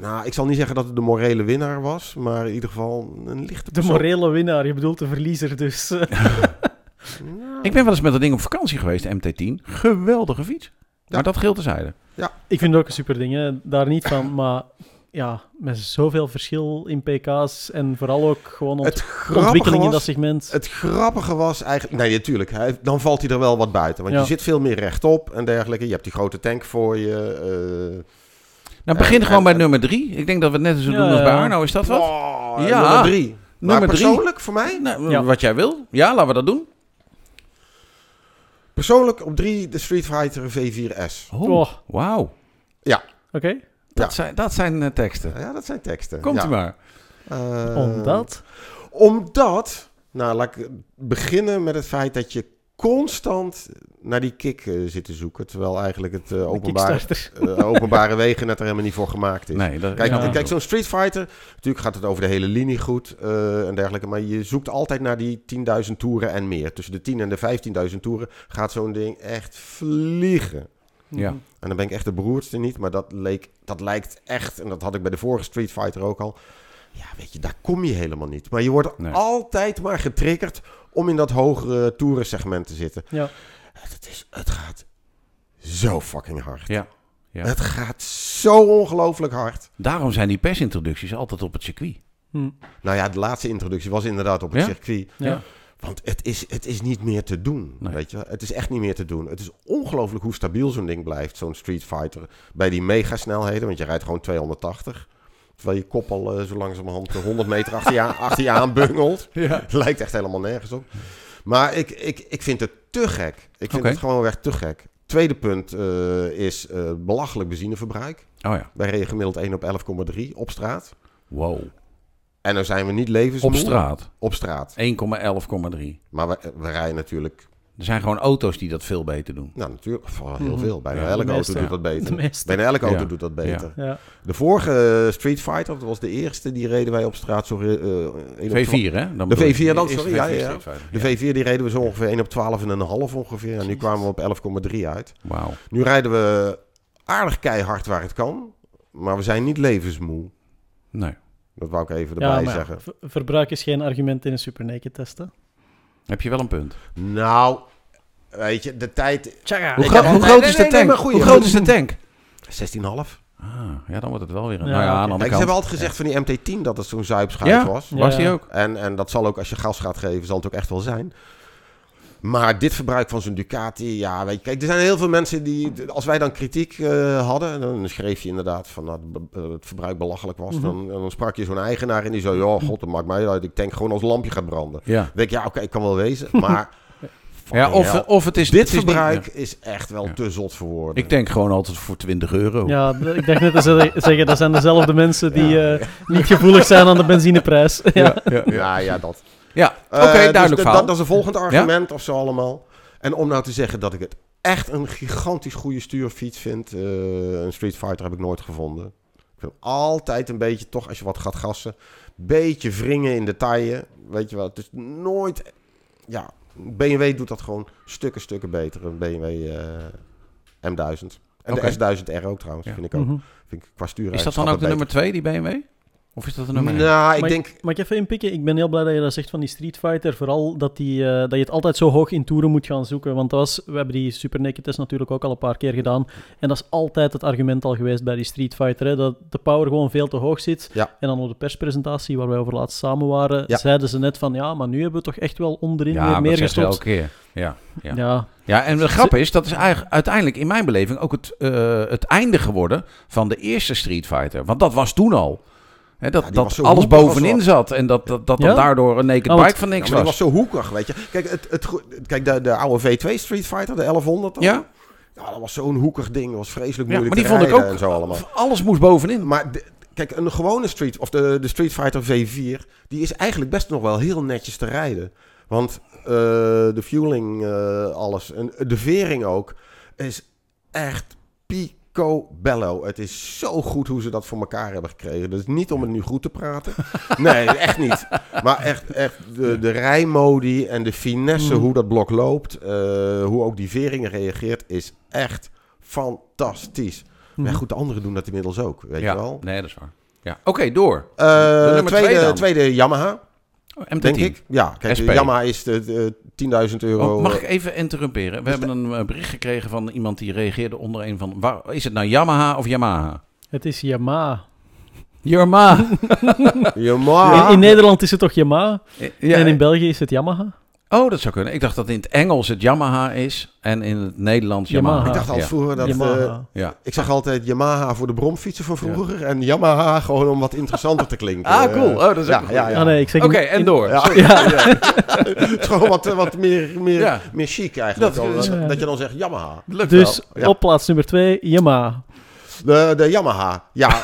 Nou, ik zal niet zeggen dat het de morele winnaar was, maar in ieder geval een lichte De morele winnaar, je bedoelt de verliezer dus. [laughs] [laughs] Nou, Ik ben wel eens met dat ding op vakantie geweest, de MT10. Geweldige fiets. Maar dat geldt terzijde. Ik vind het ook een super ding, hè. daar niet van. [laughs] Maar ja, met zoveel verschil in pk's en vooral ook gewoon ont- ontwikkeling in dat segment. Het grappige was eigenlijk... Nee, natuurlijk. Hij, dan valt hij er wel wat buiten. Want Ja. je zit veel meer rechtop en dergelijke. Je hebt die grote tank voor je. eh Nou, begin En- gewoon bij en- nummer drie. Ik denk dat we het net zo Ja, doen als bij ja. Arno. Is dat wat? oh, Ja. Nummer drie. Nummer maar drie. persoonlijk voor mij? Nou, Ja. Wat jij wil. Ja, laten we dat doen. Persoonlijk op drie de Street Fighter V4S. Oh, wauw. Oké, Dat, Ja. zijn, dat zijn eh, teksten. Ja, dat zijn teksten. Komt ja. u maar. Eh, omdat... Omdat, nou laat ik beginnen met het feit dat je constant naar die kick eh, zit te zoeken. Terwijl eigenlijk het eh, [laughs] openbare, eh, wegen net er helemaal niet voor gemaakt is. Nee, dat, Kijk, Ja. kijk zo'n Street Fighter, natuurlijk gaat het over de hele linie goed eh, en dergelijke. Maar je zoekt altijd naar die 10.000 toeren en meer. Tussen de 10 en de 15.000 toeren gaat zo'n ding echt vliegen. Ja. En dan ben ik echt de beroerdste niet, maar dat, leek, dat lijkt echt, en dat had ik bij de vorige Street Fighter ook al. Ja, weet je, daar kom je helemaal niet. Maar je wordt Nee. altijd maar getriggerd om in dat hogere toerensegment te zitten. Ja. Het, is, het gaat zo fucking hard. Ja. Ja. Het gaat zo ongelooflijk hard. Daarom zijn die persintroducties altijd op het circuit. Hm. Nou ja, de laatste introductie was inderdaad op het Ja? circuit. Ja. Want het is, het is niet meer te doen, Nee. weet je. wel. Het is echt niet meer te doen. Het is ongelooflijk hoe stabiel zo'n ding blijft, zo'n Street Fighter. Bij die megasnelheden, want je rijdt gewoon 280. Terwijl je kop al eh, zo langzamerhand 100 meter achter je, aan- [laughs] achter je aan bungelt. Ja. [laughs] Lijkt echt helemaal nergens op. Maar ik, ik, ik vind het te gek. Ik vind het gewoon echt te gek. Tweede punt eh, is eh, belachelijk benzineverbruik. Oh ja. Wij reden gemiddeld 1 op 11,3 op straat. Wow. En dan zijn we niet levensmoe. Op straat. Op straat. 1,11,3. Maar we, we rijden natuurlijk Er zijn gewoon auto's die dat veel beter doen. Nou, natuurlijk. Van heel Mhm. veel. Bijna Ja, elke auto doet dat beter. Bijna elke auto Ja. doet dat beter. Ja. De vorige eh, Street Fighter, dat was de eerste, die reden wij op straat zo... op V4, hè? Dan De bedoel ik. V4 dan, sorry, ja, V4 ja. De V4 die reden we zo ongeveer 1 op 12 en een half ongeveer. En nu kwamen we op 11,3 uit. Wauw. Nu rijden we aardig keihard waar het kan. Maar we zijn niet levensmoe. Nee. Dat wou ik even Ja, erbij zeggen. ver- verbruik is geen argument in een super naked testen. Heb je wel een punt. Nou, weet je, de tijd... Tjaga. Hoe, gro- groot nee, is de tank? Hoe groot is de tank? 16,5. Ah, ja, dan wordt het wel weer een... Ja, nou ja, aan oké. de andere Kijk, ze kant. hebben altijd gezegd van die MT-10 dat het zo'n zuipschuit Ja? was. Ja. Was die ook? En, en dat zal ook, als je gas gaat geven, zal het ook echt wel zijn. Maar dit verbruik van zo'n Ducati, ja, weet je, kijk, er zijn heel veel mensen die, als wij dan kritiek eh, hadden, dan schreef je inderdaad van dat het verbruik belachelijk was. Mhm. dan, dan sprak je zo'n eigenaar en die zei, ja, god, dat maakt mij uit, ik denk gewoon als lampje gaat branden. Dan Ja. denk ik, ja, oké, ik kan wel wezen, [laughs] maar ja of, of het is... dit het is niet- verbruik ja. is echt wel Ja. te zot voor woorden. Ik denk gewoon altijd voor 20 euro. Ja, ik dacht net te zeggen- [laughs] zeggen, dat zijn dezelfde mensen die eh, niet gevoelig zijn aan de benzineprijs. ja. [laughs] Ja, ja, dat. Ja, oké, Eh, dus duidelijk dat- verhaal. Dat, dat is een volgend argument of zo allemaal. En om nou te zeggen dat ik het echt een gigantisch goede stuurfiets vind. eh, een Street Fighter heb ik nooit gevonden. Ik vind altijd een beetje, toch als je wat gaat gassen, beetje wringen in de taille. Weet je wel, het is nooit... Ja, BMW doet dat gewoon stukken, stukken beter. Een BMW eh, M1000. En Oké. de S1000R ook trouwens, Ja. vind ik ook. Mhm. Vind ik qua stuur Is dat dan ook de nummer 2, die BMW? Of is dat de nummer 1? Nou, ik Maar denk... Mag ik even inpikken? Ik ben heel blij dat je dat zegt van die Street Fighter. Vooral dat, die, eh, dat je het altijd zo hoog in toeren moet gaan zoeken. Want dat was, we hebben die Super Naked Test natuurlijk ook al een paar keer gedaan. En dat is altijd het argument al geweest bij die Street Fighter. Hè, dat de power gewoon veel te hoog zit. Ja. En dan op de perspresentatie waar wij over laatst samen waren, Ja. zeiden ze net van ja, maar nu hebben we toch echt wel onderin ja, weer maar meer gestopt. elke keer. Ja, ja. Ja. ja, en de grap is, dat is eigenlijk uiteindelijk in mijn beleving ook het, eh, het einde geworden van de eerste Street Fighter. Want dat was toen al. Hè, dat Ja, dat alles bovenin zat en dat, dat, dat dan Ja? daardoor een naked Oh, want- bike van Ja, niks maar die was was. zo hoekig, weet je. Kijk, het, het, kijk de, de oude V2 Street Fighter, de 1100 dan. Ja? Ja, dat was zo'n hoekig ding. Dat was vreselijk Ja, moeilijk maar die te vond ik rijden ook, en zo allemaal. alles moest bovenin. Maar de- kijk, een gewone Street, of de, de Street Fighter V4, die is eigenlijk best nog wel heel netjes te rijden. Want eh, de fueling, eh, alles, en de vering ook, is echt picobello. Het is zo goed hoe ze dat voor elkaar hebben gekregen. Dus niet om het nu goed te praten. [laughs] Nee, echt niet. Maar echt, echt de, de rijmodi en de finesse, Mhm. hoe dat blok loopt, eh, hoe ook die vering reageert, is echt fantastisch. Maar Mhm. goed, de anderen doen dat inmiddels ook, weet ja, je wel. nee, dat is waar. Ja. Oké, door. Eh, De nummer twee tweede, tweede Yamaha, MT10. denk ik. Ja, kijk, SP. Yamaha is de, de 10.000 euro. Oh, mag eh, ik even interrumperen? We Is hebben een eh, bericht gekregen van iemand die reageerde onder een van... Waar, is het nou Yamaha of Yamaha? Het is Yamaha. Yamaha. [laughs] Yamaha. In, in Nederland is het toch Yamaha? ja, En in België is het Yamaha? Oh, dat zou kunnen. Ik dacht dat in het Engels het Yamaha is en in het Nederlands Yamaha. Yamaha. Ik dacht al Ja. vroeger dat... Eh, Ja. ik zag altijd Yamaha voor de bromfietsen van vroeger. En Yamaha gewoon om wat interessanter te klinken. Ah, Eh, cool. Oh, dat is ja, ja, ja. Ah, nee, ik zeg Oké, en door. Ja. [laughs] Het is gewoon wat, wat meer, meer, Ja. meer chic eigenlijk. Dat dan, is- dat, dat je dan zegt Yamaha. Lukt Dus wel. Ja. op plaats nummer 2, Yamaha. De, de Yamaha, ja. [laughs]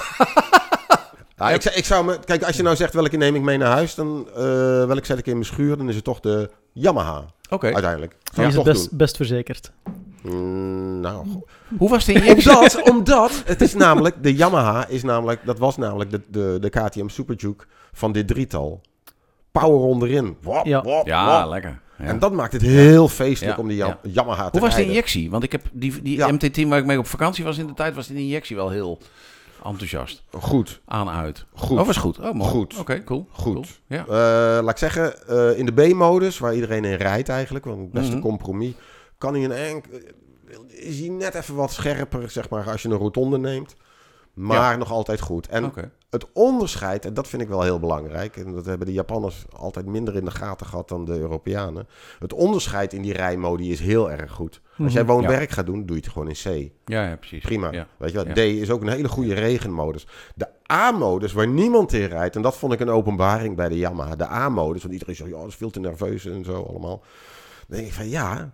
Ja, ik, zou- ik zou me, kijk, als je nou zegt welke neem ik mee naar huis, dan eh welke zet ik in mijn schuur, dan is het toch de Yamaha Oké. uiteindelijk. Die Ja, is het best, best verzekerd. Mm, nou, Hoe was de [laughs] injectie? omdat, omdat het is namelijk, de Yamaha is namelijk, dat was namelijk de, de, de KTM Super Duke van dit drietal. Power onderin. Wop, Ja. wop, Ja, wop. lekker. Ja. En dat maakt het heel feestelijk Ja, om die. Yamaha te Hoe was de injectie? Want ik heb die, die Ja. MT-10 waar ik mee op vakantie was in de tijd, was die injectie wel heel enthousiast. Goed, Aan uit. goed. Oh, was goed. Oh, mooi. Goed. Oké, cool. Goed. Cool. Ja. Eh, laat ik zeggen, eh, in de B-modus, waar iedereen in rijdt eigenlijk, want het beste Mhm. compromis, kan hij een enk, is hij net even wat scherper, zeg maar, als je een rotonde neemt. Maar nog altijd goed. En het onderscheid, en dat vind ik wel heel belangrijk, en dat hebben de Japanners altijd minder in de gaten gehad dan de Europeanen. Het onderscheid in die rijmodi is heel erg goed. Als jij Mhm. woon-werk gaat doen, doe je het gewoon in C. Ja, ja, precies. Prima. Ja. Weet je wel, Ja. D is ook een hele goede regenmodus. De A-modus, waar niemand in rijdt, en dat vond ik een openbaring bij de Yamaha. De A-modus, want iedereen zegt, ja, dat is veel te nerveus en zo allemaal. Dan denk ik van, ja,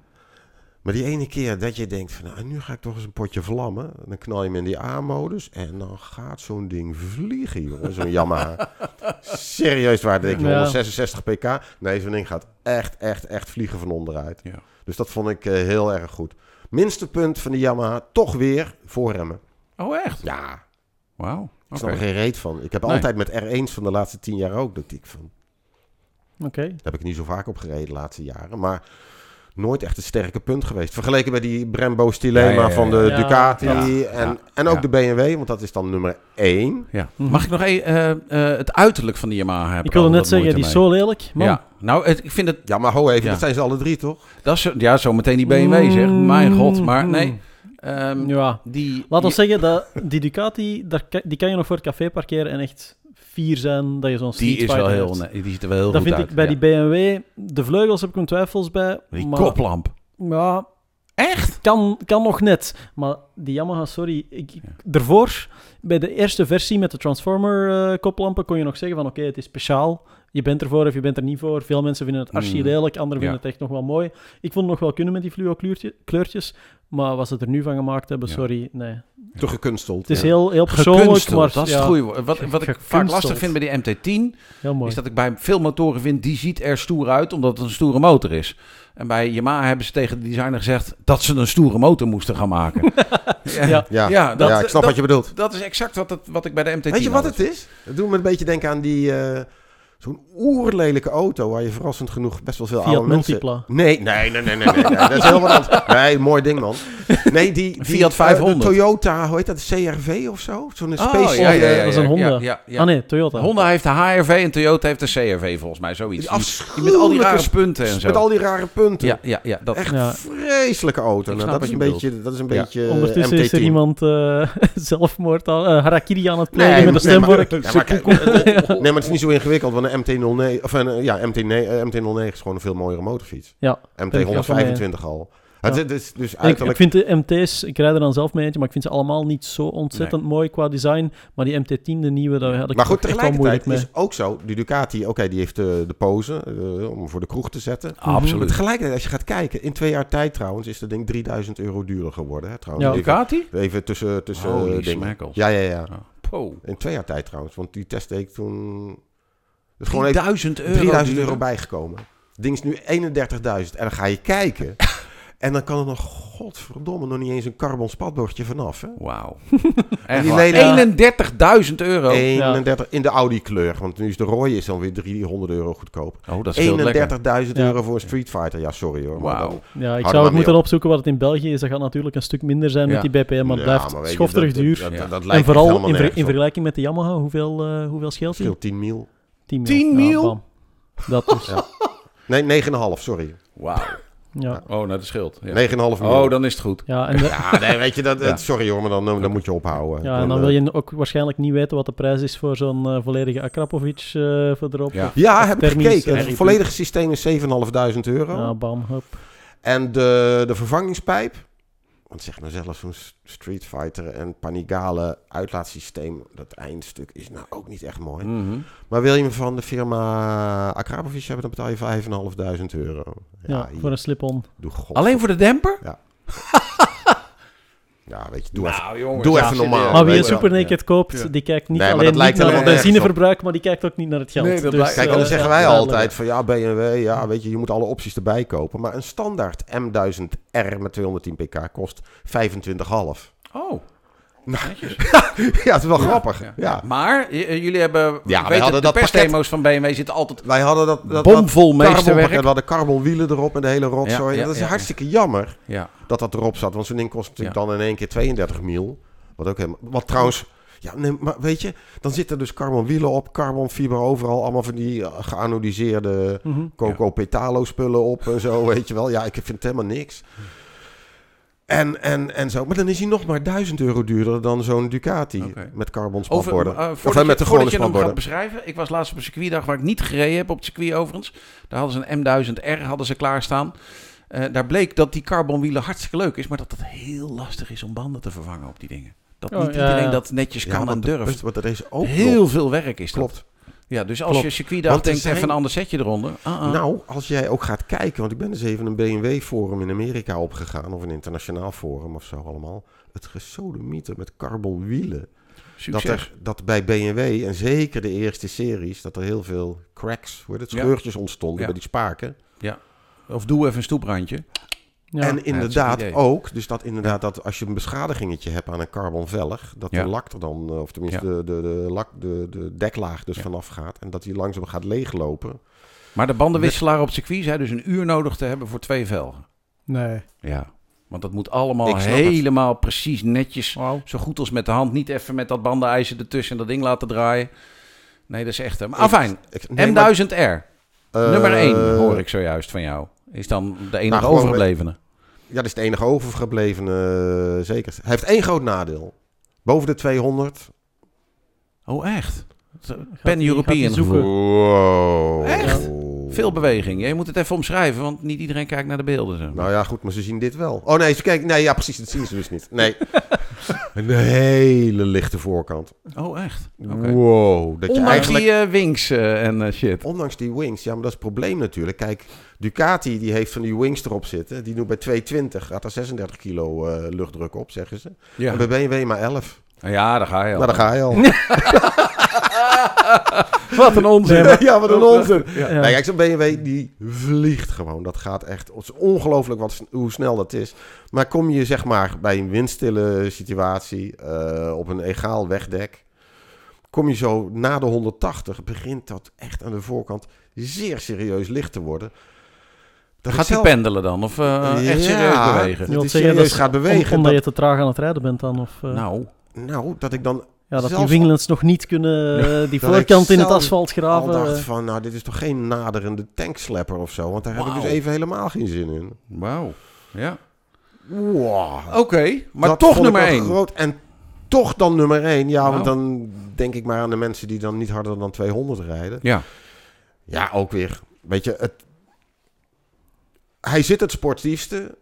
maar die ene keer dat je denkt van, nou, nu ga ik toch eens een potje vlammen. Dan knal je hem in die A-modus en dan gaat zo'n ding vliegen, jongen, zo'n Yamaha. [laughs] Serieus waar, denk ik, Ja. 166 pk. Nee, zo'n ding gaat echt, echt, echt vliegen van onderuit. Ja. Dus dat vond ik eh, heel erg goed. Minste punt van de Yamaha, toch weer voorremmen. Oh, echt? Ja, Wauw. ik snap er geen reet van. Ik heb Nee. altijd met R1's van de laatste tien jaar ook. Dat ik van, Oké. daar heb ik niet zo vaak op gereden de laatste jaren. Maar nooit echt een sterke punt geweest. Vergeleken met die Brembo Stilema Ja, ja, ja, van de ja. Ducati. Ja. En, Ja. en ook Ja. de BMW, want dat is dan nummer één. Ja. Mhm. Mag ik nog even eh, eh, het uiterlijk van die Yamaha hebben? Ik wilde net zeggen, die is zo lelijk. Man. Ja, nou, het, ik vind het... Ja, maar ho even, Ja. dat zijn ze alle drie toch? Dat is, ja, zo meteen die BMW zeg. Mijn god. Maar nee. ehm, Mm. Ja. die, Laat ons die, zeggen, dat die Ducati, daar, die kan je nog voor het café parkeren en echt fier zijn dat je zo'n die Street is wel heel... hebt. Nee, die ziet er wel heel Dat goed vind uit. ik bij ja. die BMW, de vleugels heb ik mijn twijfels bij. Die maar, koplamp. Ja, Echt? kan, kan nog net. Maar die Yamaha, sorry. Ik, ik- Daarvoor, bij de eerste versie met de Transformer eh, koplampen, kon je nog zeggen van oké, het is speciaal. Je bent ervoor of je bent er niet voor. Veel mensen vinden het archi Mm. lelijk, anderen Ja. vinden het echt nog wel mooi. Ik vond het nog wel kunnen met die fluo kleurtje- kleurtjes. Maar wat ze er nu van gemaakt hebben, Ja. sorry, nee. Te gekunsteld. Het is ja. heel, heel persoonlijk, Gekunsteld, maar dat is ja, het goede woord. Wat, wat ik vaak lastig vind bij die MT-10... heel mooi. is dat ik bij veel motoren vind... die ziet er stoer uit, omdat het een stoere motor is. En bij Yamaha hebben ze tegen de designer gezegd... dat ze een stoere motor moesten gaan maken. [laughs] ja, Ja. Dat- ja, ik snap dat- wat je bedoelt. Dat is exact wat, het, wat ik bij de MT-10 Weet je wat had. het is? Het doet me een beetje denken aan die... eh, Zo'n oerlelijke auto waar je verrassend genoeg best wel veel Fiat oude mensen... Multipla. Nee, nee, nee, nee, nee, nee, nee, dat is heel wat anders. [laughs] Nee, mooi ding, man. Nee, die... die Fiat eh, 500. de Toyota, hoe heet dat? De CRV of zo? Zo'n Oh, space... ja, ja, ja, dat is een Honda. Ja, ja, ja. Ah nee, Toyota. Honda heeft de HRV en Toyota heeft de CRV volgens mij, zoiets. Die met al die rare afschuwelijke punten en zo. Met al die rare punten. Ja, ja, ja. Dat, Echt Ja. vreselijke auto. Nou, dat, is een beetje, dat is een Ja. beetje eh, Ondertussen is er MT10. iemand eh, [laughs] zelfmoord aan, eh, harakiri aan het plegen Nee, met een nee, maar- stemvork. Ja, maar kijk, nee, maar het is niet zo ingewikkeld, want een MT-09, of een, eh, ja, MT-9, eh, MT-09 is gewoon een veel mooiere motorfiets. Ja, MT-125 al. Het is dus, dus Ik, uiterlijk... ik vind de MT's, ik rijd er dan zelf mee eentje, maar ik vind ze allemaal niet zo ontzettend mooi qua design. Maar die MT-10, de nieuwe, daar had ik maar goed, toch echt wel moeilijk tegelijkertijd is ook zo, die Ducati, oké, die heeft de, de pose eh, om voor de kroeg te zetten. Maar Absoluut. tegelijkertijd, als je gaat kijken, in twee jaar tijd trouwens, is dat ding 3000 euro duurder geworden. Hè, trouwens. Ja. Even, Ducati? even tussen, tussen Holy eh. Ja, ja, ja. Oh. In twee jaar tijd trouwens, want die test deed ik toen... Dus gewoon even 3000 euro. 3000 duurder. euro bijgekomen. Het ding is nu 31.000 en dan ga je kijken. [laughs] en dan kan er nog, godverdomme, nog niet eens een carbon spatbordje vanaf. Hè? Wauw. [laughs] En die Echt waar. leden- 31.000 euro. 31 in de Audi kleur, want nu is de rode is dan weer 300 euro goedkoop. Oh, dat is veel lekker. 31.000 Ja. euro voor een Street Fighter. Ja, sorry hoor. Wauw. Ja, ik zou het moeten op. opzoeken wat het in België is. Dat gaat natuurlijk een stuk minder zijn Ja. met die BPM, maar het Ja, blijft schofterig dat- duur. Dat, dat, Ja. dat en vooral in, ver- vergelijking met de Yamaha, hoeveel, eh, hoeveel scheelt die? Scheelt 10 mil. 10 10 Ja, mil? bam. Dat dus. Nee, 9,5, sorry. Wauw. Ja. Oh, naar de schild. Ja. 9,5 miljoen. Oh, dan is het goed. Ja, en, de- [laughs] Ja, nee, weet je, dat, Ja. sorry hoor, maar dan, dan moet je ophouden. ja, en dan eh, wil je ook waarschijnlijk niet weten wat de prijs is voor zo'n eh, volledige Akrapovic eh, voor erop. Ja. Of- Ja, of heb ik gekeken. Het volledige systeem is 7.500 euro. Ja, bam, hup. En de, de vervangingspijp, want zeg nou zelf zo'n Street Fighter en Panigale uitlaatsysteem, dat eindstuk is nou ook niet echt mooi. Mhm. Maar wil je hem van de firma Akrapovic hebben, dan betaal je 5.500 euro. Ja, voor een slip-on. doe god. Alleen voor de demper? Ja, [laughs] weet je, doe even. Nou, jongens. Doe ja, even normaal. maar wie een. Super Naked koopt, Ja. die kijkt niet Nee, alleen niet naar het benzineverbruik, maar die kijkt ook niet naar het geld. Nee, dat Dus, lijkt- Kijk, en dan zeggen ja, wij altijd van ja, BMW, ja, weet je, je moet alle opties erbij kopen. Maar een standaard M1000R met 210 pk kost 25,5. Oh. Netjes. [laughs] ja, het is wel grappig. Ja. Ja. Maar jullie hebben... Ja, wij hadden de persdemo's van BMW zitten altijd Wij hadden dat, dat, bomvol meesterwerk. we hadden carbonwielen erop en de hele rotzooi. Ja, dat is hartstikke jammer Ja. dat dat erop zat. Want zo'n ding kost natuurlijk dan in één keer 32 mil. Wat ook helemaal... Wat trouwens... Ja, nee, maar weet je, dan zitten dus carbonwielen op, carbonfiber overal. Allemaal van die eh, geanodiseerde Mhm. Coco Petalo spullen op en zo, [laughs] weet je wel. Ja, ik vind het helemaal niks. En, en, en zo. Maar dan is hij nog maar 1000 euro duurder dan zo'n Ducati met carbon Over, spanborden. eh, of voordat, eh, met je, de gewone voordat je hem gaat spanborden. beschrijven. Ik was laatst op een circuitdag waar ik niet gereden heb op het circuit overigens. Daar hadden ze een M1000R hadden ze klaarstaan. Eh daar bleek dat die carbonwielen hartstikke leuk is, maar dat het heel lastig is om banden te vervangen op die dingen. Dat Oh, niet ja, iedereen ja. dat netjes kan en durft. Want er is ook Heel nog- veel werk is dat. Ja, dus als Klopt. je circuitdag Want er denkt, zijn- even een ander setje eronder. Ah, ah. Nou, als jij ook gaat kijken, want ik ben dus even een BMW-forum in Amerika opgegaan, of een internationaal forum of zo allemaal. Het gesodemieter met carbonwielen. Succes. Dat, er, dat bij BMW, en zeker de eerste series, dat er heel veel cracks, hoe het, Ja. scheurtjes ontstonden Ja. bij die spaken. Of doe even een stoeprandje. Ja. en inderdaad ook, dus dat inderdaad dat als je een beschadigingetje hebt aan een carbonvelg, dat Ja. de lak er dan, eh, of tenminste de, de, de, lak, de, de deklaag dus Ja. vanaf gaat en dat die langzaam gaat leeglopen. Maar de bandenwisselaar op circuit zei dus een uur nodig te hebben voor twee velgen. Nee. Ja. Want dat moet allemaal het. helemaal precies netjes. Zo goed als met de hand. Niet even met dat bandenijzer ertussen en dat ding laten draaien. Nee, dat is echt... hè. Maar Ik- afijn, ik- nee, maar, M1000R. eh, Nummer 1 hoor ik zojuist van jou. Is dan de enige Nou, overgeblevene. Ja, dat is het enige overgeblevene, eh, zeker. Hij heeft één groot nadeel. Boven de 200. Oh, echt? Die European. Wow. Echt? Veel beweging. Je moet het even omschrijven, want niet iedereen kijkt naar de beelden. Zo. Nou ja, goed, maar ze zien dit wel. Oh nee, ze kijken. Nee, ja, precies, dat zien ze dus niet. Nee. [laughs] een hele lichte voorkant. Oh, echt? Oké. Wow. Dat je Ondanks eigenlijk... die eh, wings eh, en eh, shit. Ondanks die wings, ja, maar dat is het probleem natuurlijk. Kijk, Ducati die heeft van die wings erop zitten. Die doet bij 220, gaat er 36 kilo luchtdruk op, zeggen ze. Ja. En bij BMW maar 11. ja, daar ga je al. Nou, daar ga je al. [laughs] [laughs] Wat een onzin. ja, wat een onzin. Ja. Ja. Nee, kijk, zo'n BMW die vliegt gewoon. Dat gaat echt... Het is ongelooflijk wat, hoe snel dat is. Maar kom je zeg maar bij een windstille situatie eh, op een egaal wegdek... Kom je zo na de 180, begint dat echt aan de voorkant zeer serieus licht te worden. Dat Gaat hij zelf- pendelen dan? Of eh, echt serieus bewegen? Dat serieus gaat om- bewegen, omdat dat- je te traag aan het rijden bent dan? Of, eh, Nou, Nou, dat ik dan ja, dat die zelfs winglets nog niet kunnen eh, die ik voorkant in het asfalt al graven. dacht eh. van, nou, dit is toch geen naderende tankslepper of zo? Want daar heb ik dus even helemaal geen zin in. wauw. Ja. Wow. Oké, maar Dat toch ik nummer wel 1. Groot. En toch dan nummer 1. Ja, want dan denk ik maar aan de mensen die dan niet harder dan 200 rijden. Ja. Ja, ook weer. Weet je, het... hij zit het sportiefste.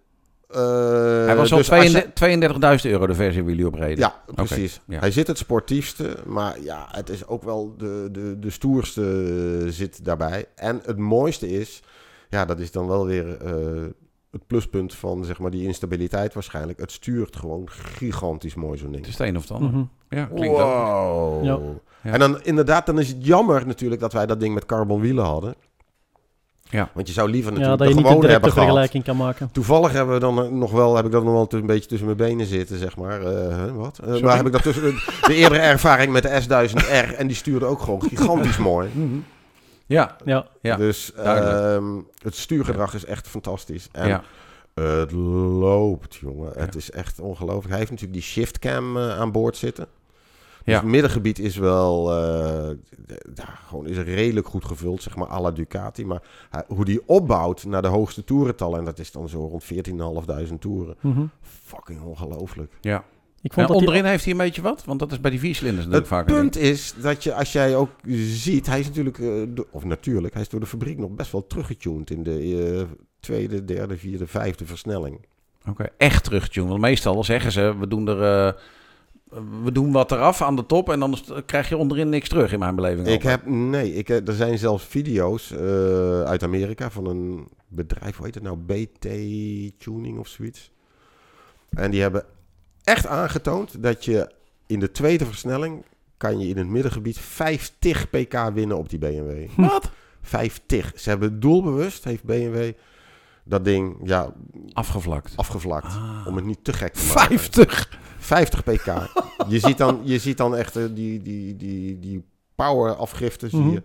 Eh, Hij was al dus als je- 32 32.000 euro de versie waar jullie op reden. Ja, precies. ja. Hij zit het sportiefste, maar ja, het is ook wel de, de, de stoerste eh, zit daarbij. En het mooiste is, ja, dat is dan wel weer eh, het pluspunt van zeg maar die instabiliteit waarschijnlijk. Het stuurt gewoon gigantisch mooi zo'n ding. Het is het een of het ander. Mhm. Ja, klinkt. Wow. Ja. Ja. En dan inderdaad, dan is het jammer natuurlijk dat wij dat ding met carbonwielen hadden. Ja. Want je zou liever Ja, natuurlijk dat je de niet een gewone directe hebben gehad. vergelijking kan maken. Toevallig hebben we dan eh, nog wel, heb ik dat nog wel een beetje tussen mijn benen zitten, zeg maar. Eh, hè, wat? Maar heb ik dat tussen de, de eerdere ervaring met de S1000R en die stuurde ook gewoon gigantisch [laughs] mooi. Mhm. Ja, Ja, Ja, dus ehm, het stuurgedrag is echt fantastisch. En ja. het loopt, jongen. Het Ja. is echt ongelooflijk. Hij heeft natuurlijk die shiftcam aan boord zitten. Ja. het middengebied is wel eh, ja, gewoon is redelijk goed gevuld, zeg maar, à la Ducati. Maar hoe die opbouwt naar de hoogste toerentallen, en dat is dan zo rond 14.500 toeren. Mhm. Fucking ongelooflijk. Ja. Ik En vond dat die- onderin heeft hij een beetje wat, want dat is bij die viercilinders Het natuurlijk vaak. een punt is dat je, als jij ook ziet, hij is natuurlijk, eh, do- of natuurlijk, hij is door de fabriek nog best wel teruggetuned in de eh, tweede, derde, vierde, vijfde versnelling. Oké, echt terugtune. Want meestal zeggen ze, we doen er... eh, we doen wat eraf aan de top en dan krijg je onderin niks terug in mijn beleving. Ik heb, nee, ik, heb- er zijn zelfs video's eh, uit Amerika van een bedrijf, hoe heet het nou, BT Tuning of zoiets. En die hebben echt aangetoond dat je in de tweede versnelling kan je in het middengebied 50 pk winnen op die BMW. Wat? 50. Ze hebben doelbewust, heeft BMW dat ding ja, Afgevlakt. afgevlakt. Ah. Om het niet te gek te [laughs] maken. 50! 50 pk. je, ziet dan, je ziet dan echt eh, die, die, die, die power afgifte, zie Mhm. je.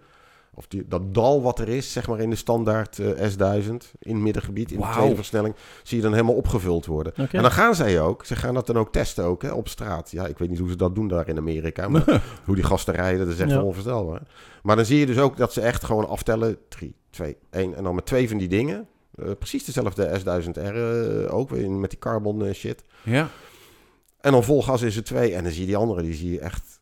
Of die, dat dal wat er is, zeg maar in de standaard eh, S1000, in het middengebied, in de tweede versnelling, zie je dan helemaal opgevuld worden. En dan gaan zij ook, ze gaan dat dan ook testen ook, hè, op straat. Ja, ik weet niet hoe ze dat doen daar in Amerika, maar [laughs] hoe die gasten rijden, dat is echt Ja. onvoorstelbaar. Maar dan zie je dus ook dat ze echt gewoon aftellen, 3, 2, 1, en dan met twee van die dingen, eh, precies dezelfde S1000R eh, ook, weer met die carbon shit. Ja. En dan vol gas is er twee. En dan zie je die andere, die zie je echt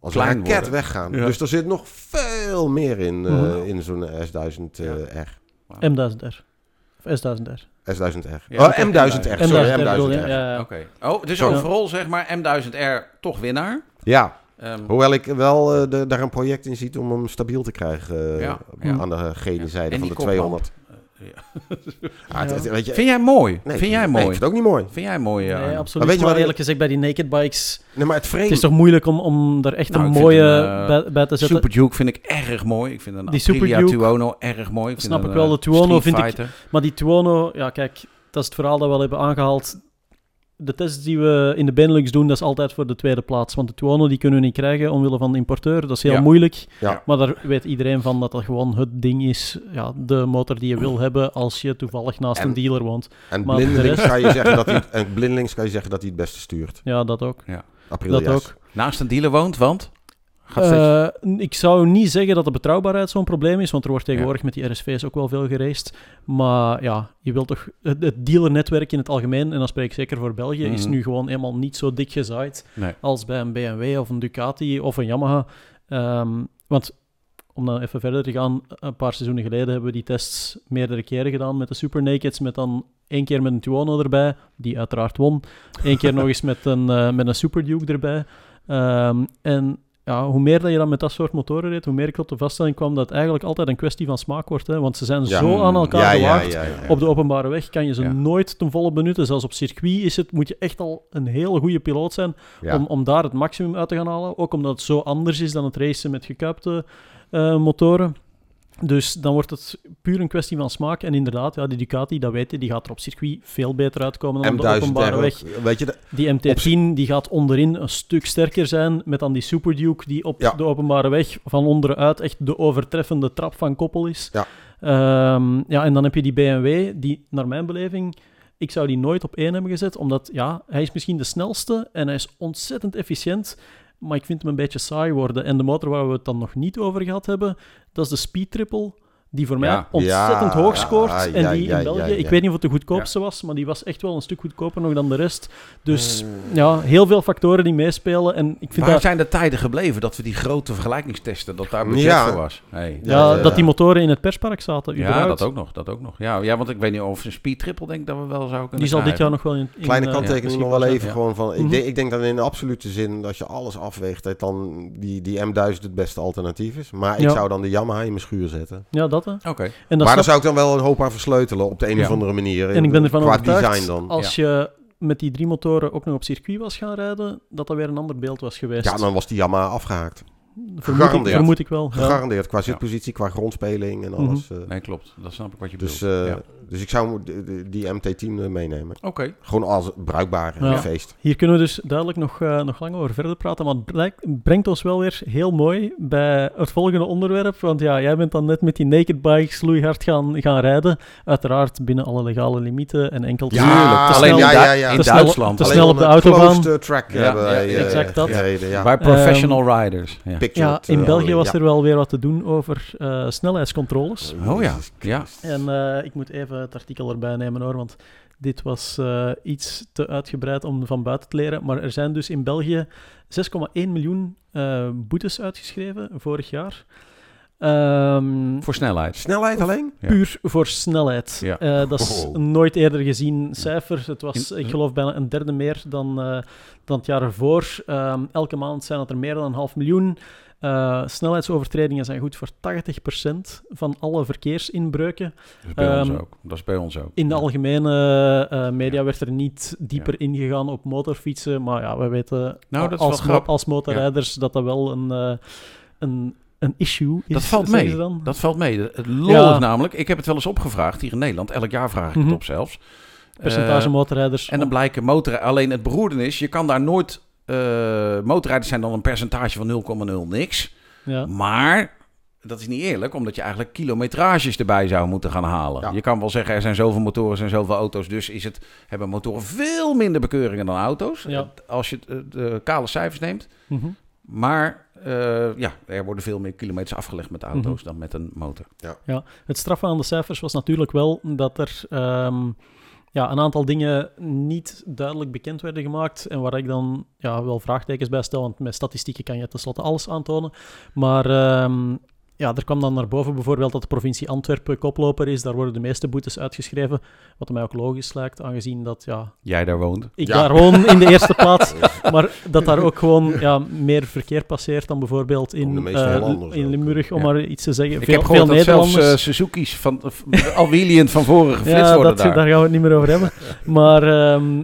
als Klein een raket worden. weggaan. Ja. Dus er zit nog veel meer in, eh, Mhm. in zo'n S1000R. Ja. M1000R. Of S1000R. S1000R. Ja, oh, oké, M1000R. M1000R. Sorry, M1000R bedoel je? M1000R. Ja, ja. Oké. Oh, dus overal zeg maar M1000R toch winnaar. Ja, Ehm, hoewel ik wel eh, de- daar een project in zie om hem stabiel te krijgen eh, Ja, ja. aan de gene zijde En van de 200. Koplamp. [laughs] Ah, het- het- weet je, Vind jij mooi? nee, vind jij nee, mooi? ik vind het ook niet mooi. Vind jij mooi? eh, Nee, absoluut. Maar Maar, weet je wat ik- eerlijk gezegd, bij die naked bikes... Nee, maar het frame... Het is toch moeilijk om, om er echt Nou, een ik vind mooie eh, bij, bij te zetten. Super Duke vind ik erg mooi. Ik vind een Die Super Aprilia Duke- Tuono erg mooi. Ik vind Snap een, ik wel, eh, de Tuono Street vind ik- Fighter. Maar die Tuono, ja kijk, dat is het verhaal dat we al hebben aangehaald. De tests die we in de Benelux doen, dat is altijd voor de tweede plaats. Want de Tuono die kunnen we niet krijgen omwille van de importeur. Dat is heel Ja. moeilijk. Ja. Maar daar weet iedereen van dat dat gewoon het ding is. Ja, de motor die je wil hebben als je toevallig naast En- een dealer woont. En maar de blindelings rest- kan je zeggen dat hij, [laughs] en blindelings kan je zeggen dat hij het beste stuurt. Ja, dat ook. Aprilia's. Dat ook. Naast een dealer woont, want... Eh, ik zou niet zeggen dat de betrouwbaarheid zo'n probleem is, want er wordt tegenwoordig met die RSV's ook wel veel geraced. Maar ja, je wilt toch... Het, het dealernetwerk in het algemeen, en dan spreek ik zeker voor België, is Mhm. nu gewoon eenmaal niet zo dik gezaaid nee. als bij een BMW of een Ducati of een Yamaha. Ehm, want om dan even verder te gaan, een paar seizoenen geleden hebben we die tests meerdere keren gedaan met de Super Nakeds, met dan één keer met een Tuono erbij, die uiteraard won. Eén keer [laughs] nog eens met een, eh, met een Super Duke erbij. Ehm, en ja, hoe meer dat je dan met dat soort motoren reed, hoe meer ik tot de vaststelling kwam dat het eigenlijk altijd een kwestie van smaak wordt. Hè? Want ze zijn Ja. zo aan elkaar ja. Op de openbare weg kan je ze nooit ten volle benutten. Zelfs op circuit is het, moet je echt al een hele goede piloot zijn om, om daar het maximum uit te gaan halen. Ook omdat het zo anders is dan het racen met gekuipte eh, motoren. Dus dan wordt het puur een kwestie van smaak. En inderdaad, ja, die Ducati, dat weet je, die gaat er op circuit veel beter uitkomen dan op de M1000 openbare weg. Weet je, Die MT10 die gaat onderin een stuk sterker zijn, met dan die Super Duke die op Ja. de openbare weg van onderuit echt de overtreffende trap van koppel is. Ja. Ehm, ja, en dan heb je die BMW, die naar mijn beleving, ik zou die nooit op één hebben gezet, omdat ja, hij is misschien de snelste en hij is ontzettend efficiënt, maar ik vind hem een beetje saai worden. En de motor waar we het dan nog niet over gehad hebben, dat is de Speed Triple. Die voor mij Ja. ontzettend Ja, hoog scoort. ja, en die ja, in België, ja, ik ja. weet niet of het de goedkoopste was, maar die was echt wel een stuk goedkoper nog dan de rest. Dus Mm. ja, heel veel factoren die meespelen. En ik vind Waar dat, zijn de tijden gebleven dat we die grote vergelijkingstesten, dat daar budget Ja. voor was? Hey. ja, dat die motoren in het perspark zaten. Ja, dat ook nog. Dat ook nog. Ja, ja, want ik weet niet of een speed triple denk ik dat we wel zouden kunnen Die zal dit jaar nog wel in. in Kleine eh, kanttekening nog wel even ja. gewoon van... Ik, Mhm. denk, ik denk dat in de absolute zin, als je alles afweegt, dat dan die, die M1000 het beste alternatief is. Maar ik Ja. zou dan de Yamaha in mijn schuur zetten. Ja, dat Oké. Maar dat daar snap- zou ik dan wel een hoop aan versleutelen op de een Ja. of andere manier. en ik ben ervan Qua overtuigd, design dan. als je met die drie motoren ook nog op circuit was gaan rijden, dat dat weer een ander beeld was geweest. Ja, dan was die Yamaha afgehaakt. vermoed, ik, gegarandeerd. vermoed ik wel. ja. Gegarandeerd. Qua zitpositie, qua grondspeling en alles. eh. Nee, klopt. Dat snap ik wat je Dus bedoelt. eh, ja. Dus ik zou die MT10 meenemen. Oké. Gewoon als bruikbaar Ja. eh, feest. Hier kunnen we dus duidelijk nog, eh, nog lang over verder praten, maar het brengt ons wel weer heel mooi bij het volgende onderwerp. Want ja, jij bent dan net met die naked bikes loeihard gaan, gaan rijden. Uiteraard binnen alle legale limieten en enkel te- Ja, te alleen snel, ja, ja, ja. in te snel- Duitsland. te snel op de autobaan. eh, track Ja, hebben ja, wij, eh, exact dat. gereden, ja. Bij professional riders. Ja. Ja, in eh, België was ja. er wel weer wat te doen over eh, snelheidscontroles. Oh ja, Jezus ja. Christus. En eh, ik moet even het artikel erbij nemen hoor, want dit was eh, iets te uitgebreid om van buiten te leren. Maar er zijn dus in België 6,1 miljoen eh, boetes uitgeschreven vorig jaar. Ehm, Voor snelheid. Snelheid alleen? Ja. Puur voor snelheid. Ja. Eh, dat is Oh. een nooit eerder gezien cijfer. Het was, ik geloof, bijna een derde meer dan, eh, dan het jaar ervoor. Ehm, elke maand zijn het er meer dan een half miljoen. Eh, snelheidsovertredingen zijn goed voor 80% van alle verkeersinbreuken. Dat is bij ons Ehm, ook. Dat is bij ons ook. In de Ja. algemene eh, media Ja. werd er niet dieper ingegaan op motorfietsen. Maar ja, we weten Nou, als, als motorrijders dat dat wel een, eh, een, een issue is. Dat valt mee. Dan. Dat valt mee. Het lol Ja. is namelijk, ik heb het wel eens opgevraagd hier in Nederland. Elk jaar vraag ik Mhm. het op zelfs. Percentage Eh, motorrijders. En dan blijken motor... Alleen het beroerde is, je kan daar nooit... eh motorrijders zijn dan een percentage van 0,0 niks. ja. Maar dat is niet eerlijk, omdat je eigenlijk kilometrages erbij zou moeten gaan halen. Ja. Je kan wel zeggen, er zijn zoveel motoren, er zijn zoveel auto's. Dus is het, hebben motoren veel minder bekeuringen dan auto's. Ja. Als je het, eh, de kale cijfers neemt. Mhm. Maar eh, ja, er worden veel meer kilometers afgelegd met auto's dan met een motor. Het straffen aan de cijfers was natuurlijk wel dat er ehm, ja, een aantal dingen niet duidelijk bekend werden gemaakt. En waar ik dan ja, wel vraagtekens bij stel, want met statistieken kan je tenslotte alles aantonen. Maar ehm, ja, er kwam dan naar boven bijvoorbeeld dat de provincie Antwerpen koploper is. Daar worden de meeste boetes uitgeschreven. Wat mij ook logisch lijkt, aangezien dat ja, Jij daar woont. ik Ja. daar woon in de eerste plaats. [laughs] Maar dat daar ook gewoon ja, meer verkeer passeert dan bijvoorbeeld in, eh, in. Limburg, om Ja. maar iets te zeggen. Ik veel, heb veel zelfs eh, Suzuki's van, uh, al wieliend van voren geflitst ja, worden dat, daar. daar gaan we het niet meer over hebben. [laughs] Maar ehm,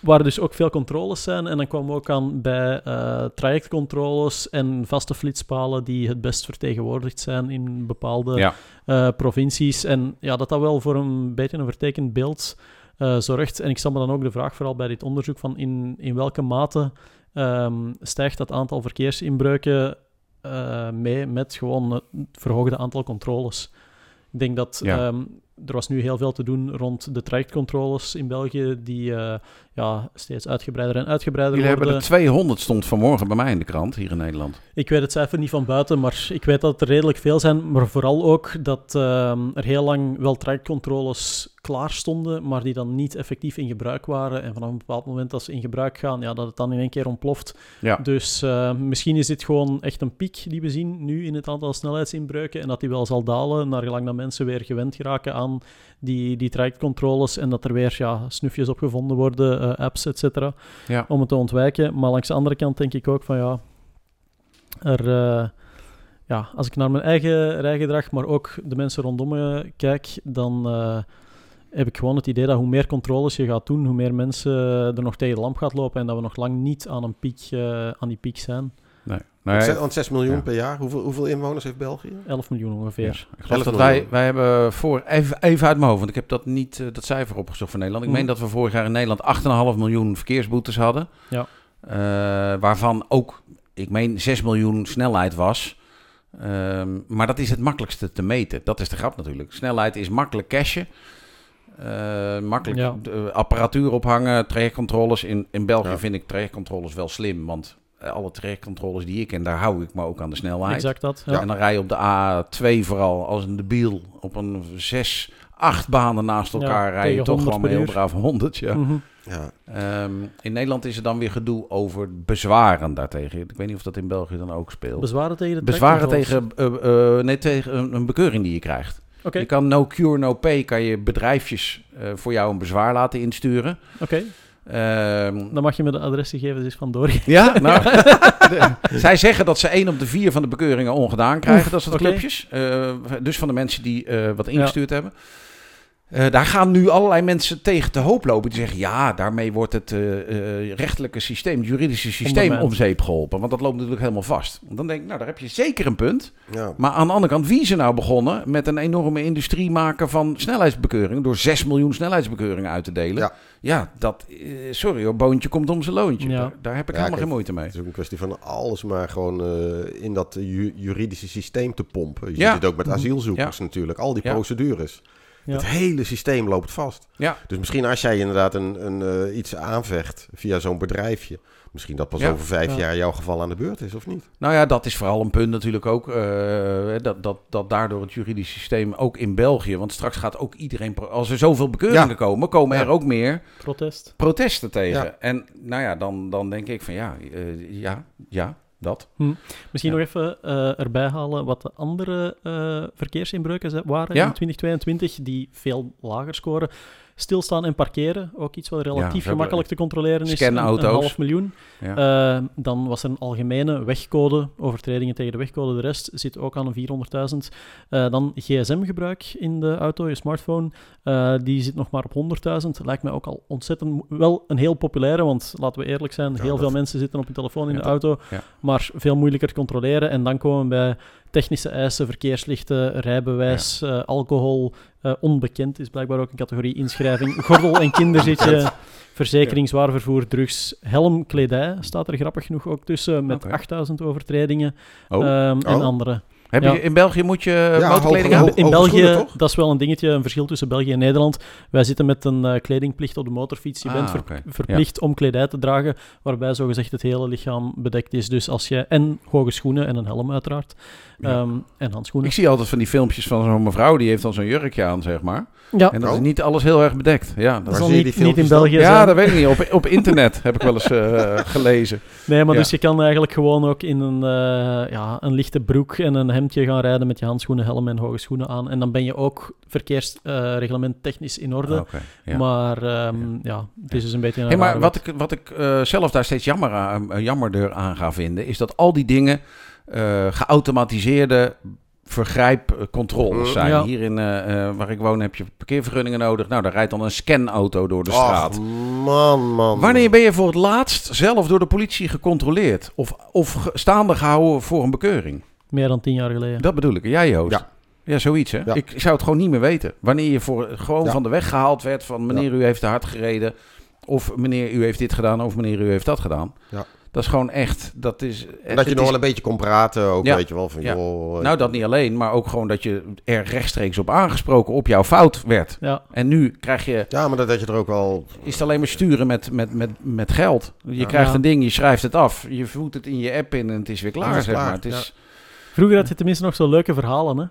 waar dus ook veel controles zijn. En dan kwamen we ook aan bij eh, trajectcontroles en vaste flitspalen die het best vertegenwoordigd zijn in bepaalde Ja. eh, provincies. En ja, dat dat wel voor een beetje een vertekend beeld eh, zorgt. En ik stel me dan ook de vraag, vooral bij dit onderzoek, van in, in welke mate ehm, stijgt dat aantal verkeersinbreuken mee met gewoon het verhoogde aantal controles. Ik denk dat Ja. ehm, er was nu heel veel te doen rond de trajectcontroles in België, die eh, ja, steeds uitgebreider en uitgebreider Jullie hebben er 200 stond vanmorgen bij mij in de krant, hier in Nederland. Ik weet het cijfer niet van buiten, maar ik weet dat er redelijk veel zijn. Maar vooral ook dat ehm, er heel lang wel trajectcontroles klaar stonden, maar die dan niet effectief in gebruik waren. En vanaf een bepaald moment dat ze in gebruik gaan, ja, dat het dan in één keer ontploft. Ja. Dus eh, misschien is dit gewoon echt een piek die we zien nu in het aantal snelheidsinbreuken. En dat die wel zal dalen, naar gelang dat mensen weer gewend geraken aan die, die trajectcontroles. En dat er weer ja, snufjes op gevonden worden, eh, apps, et cetera Ja. om het te ontwijken. Maar langs de andere kant denk ik ook van ja, er, eh, ja als ik naar mijn eigen rijgedrag, maar ook de mensen rondom me kijk, dan eh, heb ik gewoon het idee dat hoe meer controles je gaat doen, hoe meer mensen er nog tegen de lamp gaat lopen en dat we nog lang niet aan, een piek, eh, aan die piek zijn. Nee. Want Nee, zes- Want 6 miljoen Ja. per jaar, hoeveel, hoeveel inwoners heeft België? 11 miljoen ongeveer. Ja. Ik geloof 11 dat wij, wij hebben voor, even, even uit mijn hoofd, want ik heb dat niet, dat cijfer opgezocht voor Nederland. Ik Mhm. meen dat we vorig jaar in Nederland 8,5 miljoen verkeersboetes hadden. Ja. Eh, waarvan ook, ik meen 6 miljoen snelheid was. Ehm, maar dat is het makkelijkste te meten. Dat is de grap natuurlijk. Snelheid is makkelijk cashen. Eh, makkelijk Ja. de apparatuur ophangen, trajectcontroles. In, in België Ja. vind ik trajectcontroles wel slim, want eh, alle trajectcontroles die ik ken, daar hou ik me ook aan de snelheid. Exact dat. Ja. En dan rij je op de A2 vooral als een debiel op een zes, acht banen naast Ja, elkaar rij je tegen toch 100 gewoon heel braaf 100. Ja. Mhm. Ja. Ehm, in Nederland is er dan weer gedoe over bezwaren daartegen. Ik weet niet of dat in België dan ook speelt. Bezwaren tegen de bezwaren tegen, eh, eh, nee, tegen een, een bekeuring die je krijgt. Oké, Je kan no cure, no pay, kan je bedrijfjes eh, voor jou een bezwaar laten insturen. oké. Ehm, Dan mag je me de adresgegevens eens van doorgeven. Ja, nou, de- [laughs] zij zeggen dat ze één op de vier van de bekeuringen ongedaan krijgen. Oef, dat soort oké. clubjes. Eh, dus van de mensen die eh, wat ingestuurd hebben. Eh, daar gaan nu allerlei mensen tegen te hoop lopen. Die zeggen, ja, daarmee wordt het eh, eh, rechtelijke systeem, het juridische systeem Ondermijnd. om zeep geholpen. Want dat loopt natuurlijk helemaal vast. Dan denk ik, nou, daar heb je zeker een punt. Ja. Maar aan de andere kant, wie is er nou begonnen met een enorme industrie maken van snelheidsbekeuringen? Door 6 miljoen snelheidsbekeuringen uit te delen. Ja. Ja, dat, sorry hoor, boontje komt om zijn loontje. Ja. Daar, daar heb ik Ja, helemaal kijk, geen moeite mee. Het is ook een kwestie van alles maar gewoon eh, in dat ju- juridische systeem te pompen. Je Ja. ziet het ook met asielzoekers natuurlijk. Al die Ja. procedures. Ja. Het hele systeem loopt vast. Ja. Dus misschien als jij inderdaad een, een, eh, iets aanvecht via zo'n bedrijfje... misschien dat pas Ja. over vijf Ja. jaar jouw geval aan de beurt is, of niet? Nou ja, dat is vooral een punt natuurlijk ook. eh, dat, dat, dat daardoor het juridisch systeem ook in België. Want straks gaat ook iedereen. Als er zoveel bekeuringen Ja. komen, komen er ook meer Protest. protesten tegen. Ja. En nou ja, dan, dan denk ik van ja, eh, ja, ja, dat. Misschien Ja. nog even eh, erbij halen wat de andere eh, verkeersinbreuken waren Ja. in 2022, die veel lager scoren. Stilstaan en parkeren, ook iets wat relatief gemakkelijk te controleren is. Een, een half miljoen. Ja. Eh, dan was er een algemene wegcode, overtredingen tegen de wegcode. De rest zit ook aan een 400.000. Eh, dan gsm-gebruik in de auto, je smartphone. eh, die zit nog maar op 100.000. Lijkt mij ook al ontzettend... Wel een heel populaire, want laten we eerlijk zijn, Ja, heel dat- veel mensen zitten op hun telefoon in de auto. Maar veel moeilijker te controleren. En dan komen we bij technische eisen, verkeerslichten, rijbewijs, eh, alcohol. eh, onbekend is blijkbaar ook een categorie inschrijving. Gordel en kinderzitje. Verzekering, zwaar vervoer, drugs, helm, kledij staat er grappig genoeg ook tussen, met Oké. 8000 overtredingen Oh. ehm, en Oh. andere. Heb ja. je, in België moet je Ja, motorkleding hebben? In België, dat is wel een dingetje, een verschil tussen België en Nederland. Wij zitten met een eh, kledingplicht op de motorfiets. Je Ah, bent ver- verplicht om kledij te dragen, waarbij zogezegd het hele lichaam bedekt is. Dus als je, en hoge schoenen en een helm uiteraard, Ja. ehm, en handschoenen. Ik zie altijd van die filmpjes van zo'n mevrouw, die heeft dan zo'n jurkje aan, zeg maar. Ja, En dat is Oh. niet alles heel erg bedekt. Ja, dat zie je niet, in dan? België ja zijn. dat weet ik niet. Op, op internet heb ik wel eens eh, gelezen. Nee, maar Ja. dus je kan eigenlijk gewoon ook in een, eh, ja, een lichte broek en een hemdje gaan rijden met je handschoenen, helm en hoge schoenen aan. En dan ben je ook verkeersreglement technisch in orde. Ja. Maar ehm, ja. het is dus een beetje een Hey, maar wat wet. ik, wat ik eh, zelf daar steeds jammer aan, eh, jammerder aan ga vinden, is dat al die dingen eh, geautomatiseerde vergrijpcontroles zijn. Ja. Hier in, eh, eh, waar ik woon heb je parkeervergunningen nodig. Nou, daar rijdt dan een scanauto door de Och, straat. man, man. Wanneer ben je voor het laatst zelf door de politie gecontroleerd? Of, of staande gehouden voor een bekeuring? Meer dan tien jaar geleden. Dat bedoel ik. Jij, Joost? Ja. Ja, zoiets hè. Ja. Ik zou het gewoon niet meer weten. Wanneer je voor, gewoon Ja. van de weg gehaald werd van meneer u heeft te hard gereden. Of meneer u heeft dit gedaan of meneer u heeft dat gedaan. Ja. Dat is gewoon echt, dat is... En dat je nog is- wel een beetje kon praten ook, Ja. weet je wel. Van, Ja. joh, Nou, dat niet alleen, maar ook gewoon dat je er rechtstreeks op aangesproken op jouw fout werd. Ja, En nu krijg je, Ja, maar dat, dat je er ook wel... is het alleen maar sturen met, met, met, met geld. Je Ja. krijgt Ja. een ding, je schrijft het af, je voert het in je app in en het is weer klaar, is zeg klaar, maar. Het is, Vroeger had je tenminste nog zo leuke verhalen, hè?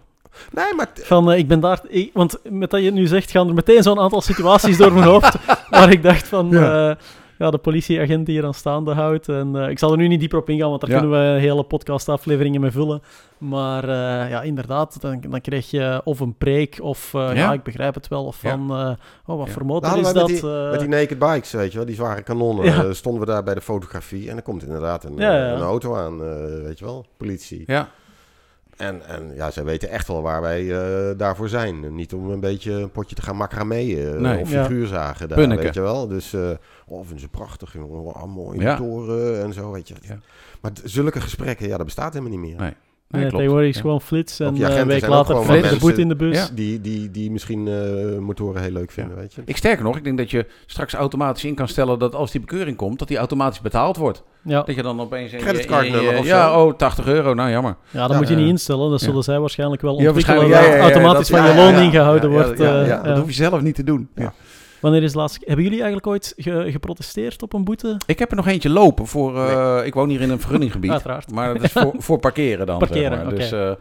Nee, maar... Van, eh, ik ben daar... ik- want met dat je het nu zegt, gaan er meteen zo'n aantal situaties door mijn hoofd [laughs] waar ik dacht van... Ja. ja, de politieagent die hier aan staande houdt. En eh, ik zal er nu niet dieper op ingaan, want daar Ja. kunnen we hele podcastafleveringen mee vullen. Maar eh, ja, inderdaad, dan, dan krijg je of een preek of... eh, ja. Ja. ik begrijp het wel. Of van, eh, oh, wat voor motor Nou, is dat? met Eh, Met die naked bikes, weet je wel, die zware kanonnen. Eh, stonden we daar bij de fotografie en er komt inderdaad een, eh, een auto aan, eh, weet je wel, politie. ja. En, en ja, zij weten echt wel waar wij eh, daarvoor zijn. Niet om een beetje een potje te gaan macrameën Nee. of Ja. figuurzagen daar, weet je wel. Dus, eh oh, vinden ze prachtig, jongen. Oh, mooie Ja. motoren en zo, weet je. Ja. Maar zulke gesprekken, ja, dat bestaat helemaal niet meer. Nee. nee, tegenwoordig is Ja. gewoon flits en eh, een week later flits, de boet in de bus. Ja. Die, die, die misschien eh, motoren heel leuk vinden, weet je. Ik sterker nog, ik denk dat je straks automatisch in kan stellen dat als die bekeuring komt, dat die automatisch betaald wordt. Ja, Dat je dan opeens... in je- Creditcardnummer of Ja, oh, 80 euro, nou jammer. ja dat Ja, moet je niet instellen. Dat ja. zullen zij waarschijnlijk wel Ja, ontwikkelen. dat automatisch dat- van ja, je loon ja, ingehouden Ja, ja, wordt. ja, eh, ja, ja. Dat hoef je zelf niet te doen. Ja. Ja. Wanneer is laatst... Hebben jullie eigenlijk ooit ge- geprotesteerd op een boete? Ik heb er nog eentje lopen voor... eh, Ik woon hier in een vergunninggebied. Uiteraard. Maar dat is voor, [laughs] voor parkeren dan. Parkeren, zeg maar. oké. Dus, eh,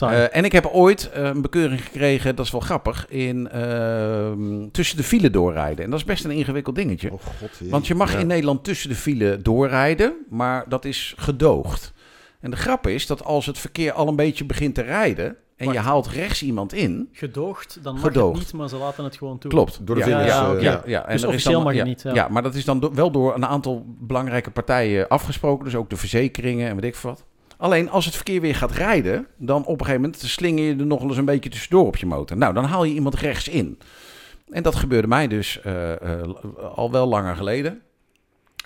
Eh, en ik heb ooit eh, een bekeuring gekregen, dat is wel grappig, in, ehm, tussen de file doorrijden. En dat is best een ingewikkeld dingetje. Oh god. jee. Want je mag Ja. in Nederland tussen de file doorrijden, maar dat is gedoogd. En de grap is dat als het verkeer al een beetje begint te rijden en je haalt rechts iemand in, Gedoogd, dan mag Gedoogd. het niet, maar ze laten het gewoon toe. klopt. Door de ja, vingers, Ja, eh, ja, ja. ja. En Dus er is officieel dan- mag niet, ja. Ja. maar dat is dan do- wel door een aantal belangrijke partijen afgesproken. Dus ook de verzekeringen en weet ik wat. Alleen als het verkeer weer gaat rijden, dan op een gegeven moment slinger je er nog wel eens een beetje tussendoor op je motor. Nou, dan haal je iemand rechts in. En dat gebeurde mij dus eh, eh, al wel langer geleden.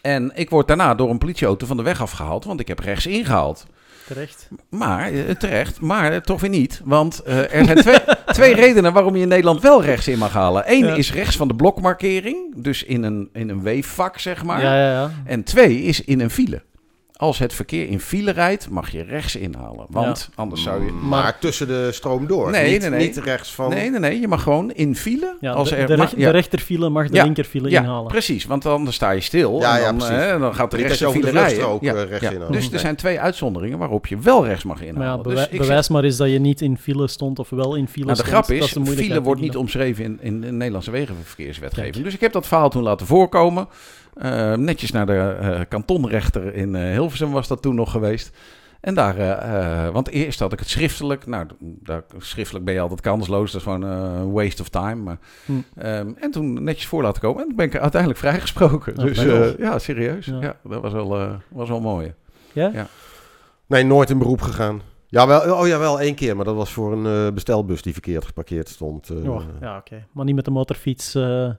En ik word daarna door een politieauto van de weg afgehaald, want ik heb rechts ingehaald. Terecht. Maar, eh, terecht, maar toch weer niet. Want er zijn twee, [laughs] twee redenen waarom je in Nederland wel rechts in mag halen. Eén Ja. is rechts van de blokmarkering, dus in een, in een weefvak, zeg maar. Ja, ja, ja. En twee is in een file. Als het verkeer in file rijdt, mag je rechts inhalen. Want anders zou je... Maar, tussen de stroom door. Nee, niet, nee, nee. niet rechts van... Nee, nee, nee. Je mag gewoon in file. ja als de, er, de, maar- rech- ja. de rechterfile mag de Ja. linkerfile Ja, inhalen. precies. Want anders sta je stil. Ja, en ja, dan, precies. hè, dan gaat de Niet dat je rechter over de file rijden. Ja, eh, rechts ja. inhaalt. Dus er zijn twee uitzonderingen waarop je wel rechts mag Maar inhalen. ja, dus zeg- bewijs maar eens dat je niet in file stond of wel in file Nou, de stond. grap Dat is, de moeilijkheid, file wordt niet omschreven in, in de Nederlandse wegenverkeerswetgeving. Dus ik heb dat verhaal toen laten voorkomen. Eh, netjes naar de eh, kantonrechter in eh, Hilversum was dat toen nog geweest. En daar, eh, eh, want eerst had ik het schriftelijk. Nou, daar, schriftelijk ben je altijd kansloos. Dat is gewoon eh, een waste of time. Maar, Hm. ehm, en toen netjes voor laten komen. En toen ben ik uiteindelijk vrijgesproken. Dus eh, ja, serieus. Ja. Ja. dat was wel, eh, was wel mooi. Ja? Ja. Nee, nooit in beroep gegaan. Ja, wel, oh ja, wel één keer. Maar dat was voor een eh, bestelbus die verkeerd geparkeerd stond. eh, Ja, ja oké. Maar niet met de motorfiets. eh,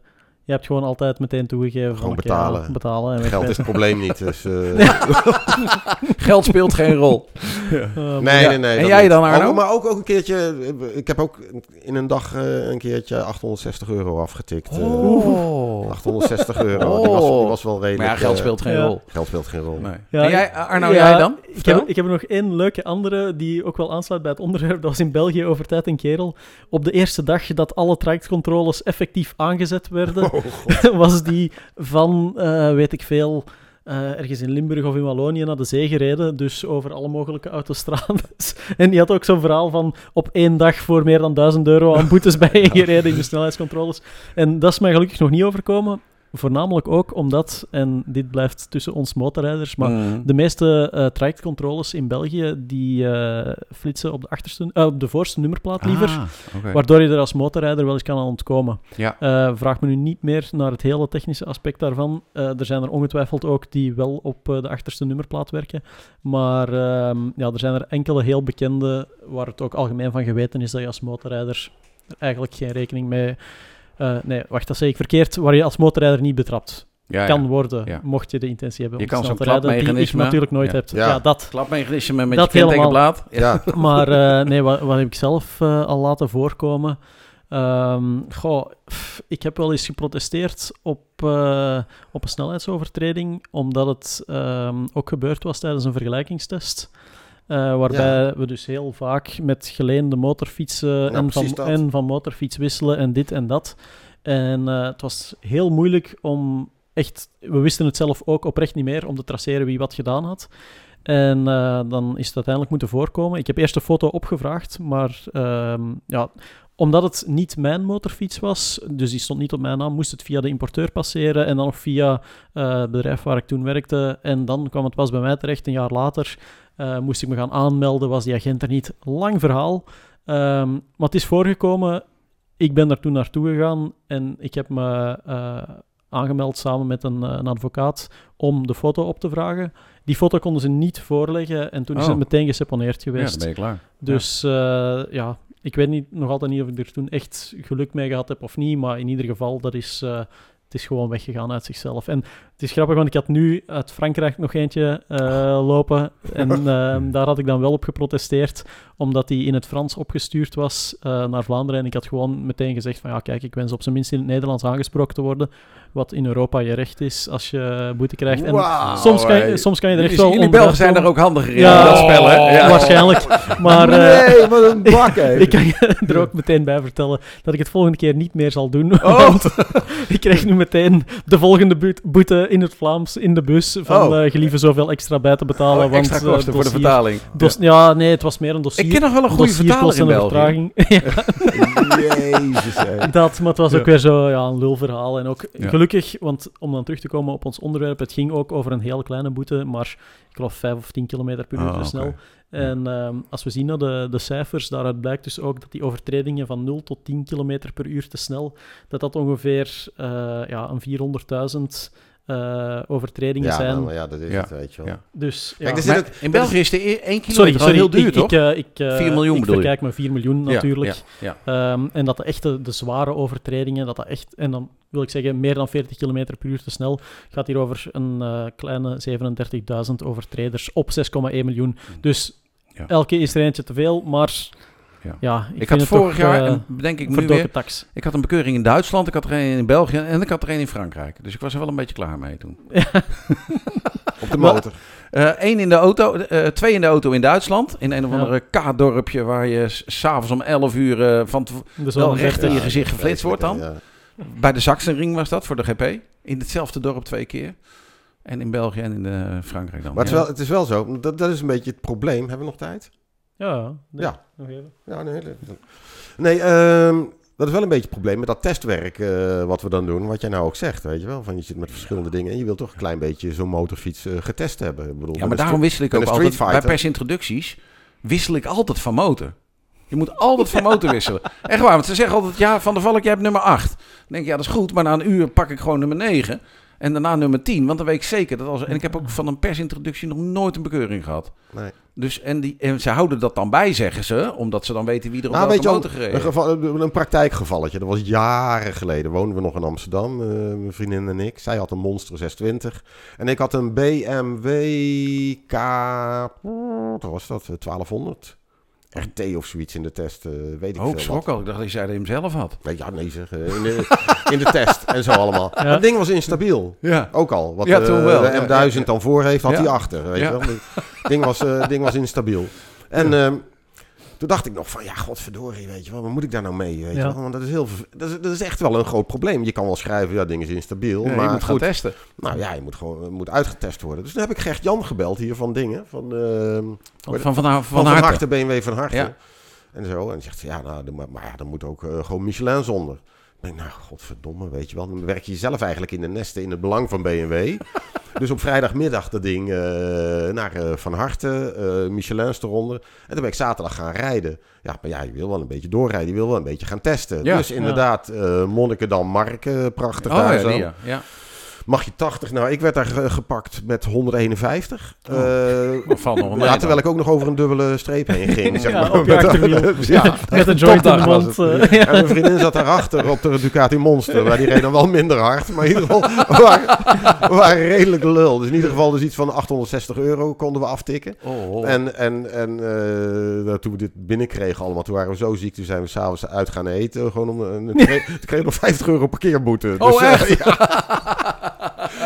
je hebt gewoon altijd meteen toegegeven. van, Gewoon oké, betalen. ja, betalen en Geld is het probleem niet. Dus, [laughs] eh, [laughs] Geld speelt geen rol. Eh, maar- Nee, Ja. nee, nee. En jij niet. dan, Arno? Ook, maar ook, ook een keertje... Ik heb ook in een dag eh, een keertje 860 euro afgetikt. eh. Oh. 860 euro. Die, was, die Oh. was wel redelijk... Maar ja, geld eh, speelt geen ja. rol. Geld speelt geen rol. Nee. Ja, en jij, Arno, ja, jij dan? Ik heb, ik heb nog één leuke andere die ook wel aansluit bij het onderwerp. Dat was in België over tijd een kerel. Op de eerste dag dat alle trajectcontroles effectief aangezet werden, [laughs] Oh, [laughs] was die van, eh, weet ik veel, eh, ergens in Limburg of in Wallonië naar de zee gereden. Dus over alle mogelijke autostrades. [laughs] en die had ook zo'n verhaal van op één dag voor meer dan 1000 euro aan boetes [laughs] bijgereden in de snelheidscontroles. En dat is mij gelukkig nog niet overkomen. Voornamelijk ook omdat, en dit blijft tussen ons motorrijders, maar Mm. de meeste eh trajectcontroles in België die eh, flitsen op de, achterste, eh, op de voorste nummerplaat liever. Ah, oké. Waardoor je er als motorrijder wel eens kan aan ontkomen. Ja. Vraag me nu niet meer naar het hele technische aspect daarvan. Er zijn er ongetwijfeld ook die wel op de achterste nummerplaat werken. Maar ehm, ja, er zijn er enkele heel bekende waar het ook algemeen van geweten is dat je als motorrijder er eigenlijk geen rekening mee... eh, nee, wacht, dat zeg ik verkeerd. Waar je als motorrijder niet betrapt Ja, ja. kan worden, Ja. mocht je de intentie hebben Je om kan snel zo'n te rijden, die ik klapmechanisme- natuurlijk nooit Ja. heb. Ja. Ja, dat. Klapmechanisme met Dat je kentekenplaat. Ja, [laughs] Maar eh, nee, wat, wat heb ik zelf eh, al laten voorkomen? Ehm, goh, pff, ik heb wel eens geprotesteerd op, eh, op een snelheidsovertreding, omdat het ehm, ook gebeurd was tijdens een vergelijkingstest. Eh, waarbij we dus heel vaak met geleende motorfietsen en, van, en van motorfiets wisselen en dit en dat. En eh, het was heel moeilijk om echt, we wisten het zelf ook oprecht niet meer, om te traceren wie wat gedaan had. En eh, dan is het uiteindelijk moeten voorkomen. Ik heb eerst een foto opgevraagd, maar ehm, ja, omdat het niet mijn motorfiets was, dus die stond niet op mijn naam, moest het via de importeur passeren en dan nog via het bedrijf waar ik toen werkte. En dan kwam het pas bij mij terecht, een jaar later. Eh, moest ik me gaan aanmelden, was die agent er niet. Lang verhaal. Ehm, maar het is voorgekomen, ik ben daar toen naartoe gegaan en ik heb me eh, aangemeld samen met een, eh, een advocaat om de foto op te vragen. Die foto konden ze niet voorleggen en toen is Oh. het meteen geseponeerd Ja, geweest. dan ben je klaar. Dus eh, ja, ik weet niet, nog altijd niet of ik er toen echt geluk mee gehad heb of niet, maar in ieder geval, dat is, het is gewoon weggegaan uit zichzelf. En het is grappig, want ik had nu uit Frankrijk nog eentje eh, lopen en [laughs] ehm, daar had ik dan wel op geprotesteerd, omdat die in het Frans opgestuurd was eh, naar Vlaanderen. En ik had gewoon meteen gezegd van, ja kijk, ik wens op zijn minst in het Nederlands aangesproken te worden, wat in Europa je recht is als je boete krijgt. En soms, kan je, soms kan je er echt wel jullie Belgen zijn er ook handiger in Ja, dat spel, hè? Ja. Waarschijnlijk. [laughs] Maar eh, nee, wat een bak, [laughs] ik kan je er ook meteen bij vertellen dat ik het volgende keer niet meer zal doen. Oh. Want ik krijg nu meteen de volgende boet- boete in het Vlaams in de bus van Oh. eh gelieve zoveel extra bij te betalen. Oh, want, extra eh, kosten voor de dossier- vertaling. dos- ja, nee, het was meer een dossier. Ik ken nog wel een goede dossier vertaler kost in België. vertraging. [laughs] Jezus. Dat, maar het was Ja. ook weer zo ja, een lulverhaal. En ook Ja. gelukkig, want om dan terug te komen op ons onderwerp, het ging ook over een heel kleine boete, maar ik geloof 5 of 10 kilometer per uur Ah, te oké. snel. En ehm, als we zien naar de, de cijfers, daaruit blijkt dus ook dat die overtredingen van 0 tot 10 kilometer per uur te snel, dat dat ongeveer eh, ja, een 400.000 eh, overtredingen Ja, zijn. nou, ja, dat is Ja. het, weet je wel. Ja. Dus ja. Kijk, er Maar zit ook- in België is de e- 1 kilometer Sorry, al sorry, heel duur, ik, toch? Ik, eh, ik, eh, 4 miljoen ik verkijk met 4 miljoen natuurlijk. Ja, ja. Ehm, en dat de echte, de zware overtredingen, dat dat echt, en dan wil ik zeggen, meer dan 40 km per uur te snel, gaat hier over een eh, kleine 37.000 overtreders op 6,1 miljoen. Dus Ja. elke is er eentje te veel, maar Ja. ja, ik, Ik, vind had het vorig toch, jaar, eh, en denk ik nu weer, tax. ik had een bekeuring in Duitsland, ik had er een in België en ik had er een in Frankrijk. Dus ik was er wel een beetje klaar mee toen. [laughs] Op de motor. Eén in de auto, eh, twee in de auto in Duitsland. In een of Ja. andere K-dorpje waar je s- s'avonds om 11 uur eh, van wel recht in je Ja, gezicht geflitst wordt dan. Ja. Bij de Sachsenring was dat voor de GP. In hetzelfde dorp twee keer. En in België en in eh, Frankrijk dan. Maar het is, Ja. wel, het is wel zo, dat, dat is een beetje het probleem. Hebben we nog tijd? Ja, nee, Ja. nog even. Ja, nee. dat- Nee, ehm, dat is wel een beetje het probleem met dat testwerk eh, wat we dan doen. Wat jij nou ook zegt, weet je wel. Van je zit met verschillende dingen en je wilt toch een klein beetje zo'n motorfiets eh, getest hebben. Ik bedoel, Ja, maar daarom wissel ik ook altijd... Bij persintroducties wissel ik altijd van motor. Je moet altijd van motor wisselen. Echt waar, want ze zeggen altijd... Ja, Van der Valk, jij hebt nummer 8. Dan denk ik, ja, dat is goed. Maar na een uur pak ik gewoon nummer 9. En daarna nummer 10. Want dan weet ik zeker dat als... En ik heb ook van een persintroductie nog nooit een bekeuring gehad. Nee. Dus, en, die, en ze houden dat dan bij, zeggen ze. Omdat ze dan weten wie er op Nou, welke motor gereden Een, geval, een praktijkgevalletje. Dat was jaren geleden. Woonden we nog in Amsterdam, eh, mijn vriendin en ik. Zij had een Monster 620. En ik had een BMW K... Wat was dat? Eh, 1200. RT of zoiets in de test. eh, weet ik veel schrok al. Ik dacht dat hij hem zelf had. Nee, Ja, nee zeg. eh, In de, in de test en zo allemaal. Ja. Dat ding was instabiel. Ja. Ook al. Wat Ja, eh, toen wel. de Ja, M1000 ja, ja. dan voor heeft, had hij achter. Weet je wel? Het ding was, ding was instabiel. En ehm, toen dacht ik nog van, ja, godverdorie, weet je wel. Wat moet ik daar nou mee? Weet je Ja. wel? Want dat is, heel, dat, is, dat is echt wel een groot probleem. Je kan wel schrijven, ja, ding is instabiel. Ja, je maar moet gaan goed, testen. nou ja, je moet gewoon moet uitgetest worden. Dus toen heb ik Gert-Jan gebeld hier van dingen. Van, ehm, Van, van, van, van, van, van harte. harte, BMW van harte. Ja. En zo. En zegt, ja, nou, maar, maar ja, dan moet ook eh, gewoon Michelin zonder. Dan denk nou, godverdomme, weet je wel. Dan werk je jezelf eigenlijk in de nesten in het belang van BMW. [laughs] dus op vrijdagmiddag dat ding eh, naar eh, Van Harte, eh Michelin's eronder. En toen ben ik zaterdag gaan rijden. Ja, maar ja, je wil wel een beetje doorrijden. Je wil wel een beetje gaan testen. Ja. Dus inderdaad, eh Monnikendam Mark, eh, prachtig Oh daar ja, zo. die, ja. Mag je 80? Nou, ik werd daar ge- gepakt met 151. Oh. Eh, [laughs] ja, terwijl ik ook nog over een dubbele streep heen ging. [laughs] Zeg Ja, maar. [laughs] achterwiel. ja, Met een joint in de mond. het. eh. En mijn vriendin zat daarachter op de Ducati Monster. Maar die reed dan wel minder hard. Maar in ieder geval, we waren, redelijk lul. Dus in ieder geval dus iets van 860 euro konden we aftikken. Oh, oh. En, en, en eh, toen we dit binnenkregen allemaal, toen waren we zo ziek. Toen zijn we s'avonds uit gaan eten. Gewoon om, en kreeg ik nog 50 euro parkeerboete. Oh, eh, echt? ja.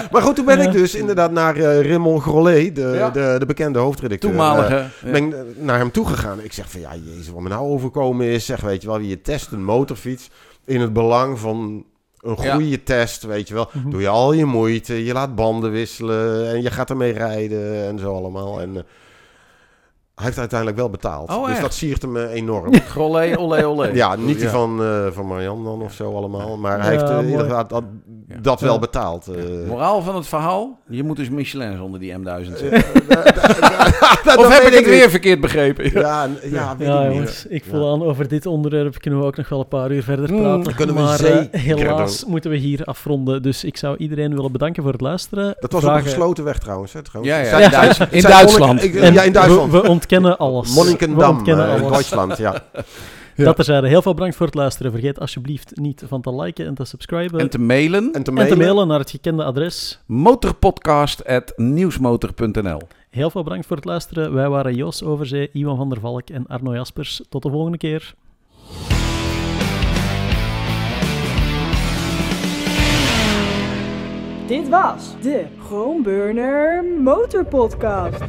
[laughs] Maar goed, toen ben ik dus inderdaad naar eh Raymond Grollet, de, Ja. de, de bekende hoofdredacteur. Toenmalige. eh, ben ik eh, naar hem toegegaan. Ik zeg van, ja, jezus, wat me nou overkomen is. Zeg, weet je wel, je test een motorfiets in het belang van een Ja. goede test, weet je wel. Mhm. Doe je al je moeite, je laat banden wisselen en je gaat ermee rijden en zo allemaal. En hij heeft uiteindelijk wel betaald. Oh, dus echt? dat siert hem eh, enorm. [laughs] Grolle, olé, olé. ja, niet die van, eh van Marianne dan of zo allemaal. Maar hij heeft eh, in ieder mooi. geval dat, Ja. dat wel Ja. betaald. eh. Moraal van het verhaal, je moet dus Michelin onder die M1000 zetten. [laughs] Dat [laughs] of heb ik het weer verkeerd begrepen? Ja, ja, weet Ja, ik niet. jongens, ik voel aan over dit onderwerp kunnen we ook nog wel een paar uur verder Mm, praten. kunnen we maar helaas moeten we hier afronden. Dus ik zou iedereen willen bedanken voor het luisteren. Dat was op een gesloten weg trouwens. Hè, trouwens. Ja, in Duitsland. ja, in Duitsland. Ontkennen alles. Monnikendam, eh, alles. Duitsland, ja. [laughs] Ja. Dat terzijde. Heel veel bedankt voor het luisteren. Vergeet alsjeblieft niet van te liken en te subscriben. En te mailen, En te en mailen. te mailen naar het gekende adres. motorpodcast.nieuwsmotor.nl Heel veel bedankt voor het luisteren. Wij waren Jos Overzee, Iwan van der Valk en Arno Jaspers. Tot de volgende keer. Dit was de Groenburner Motorpodcast.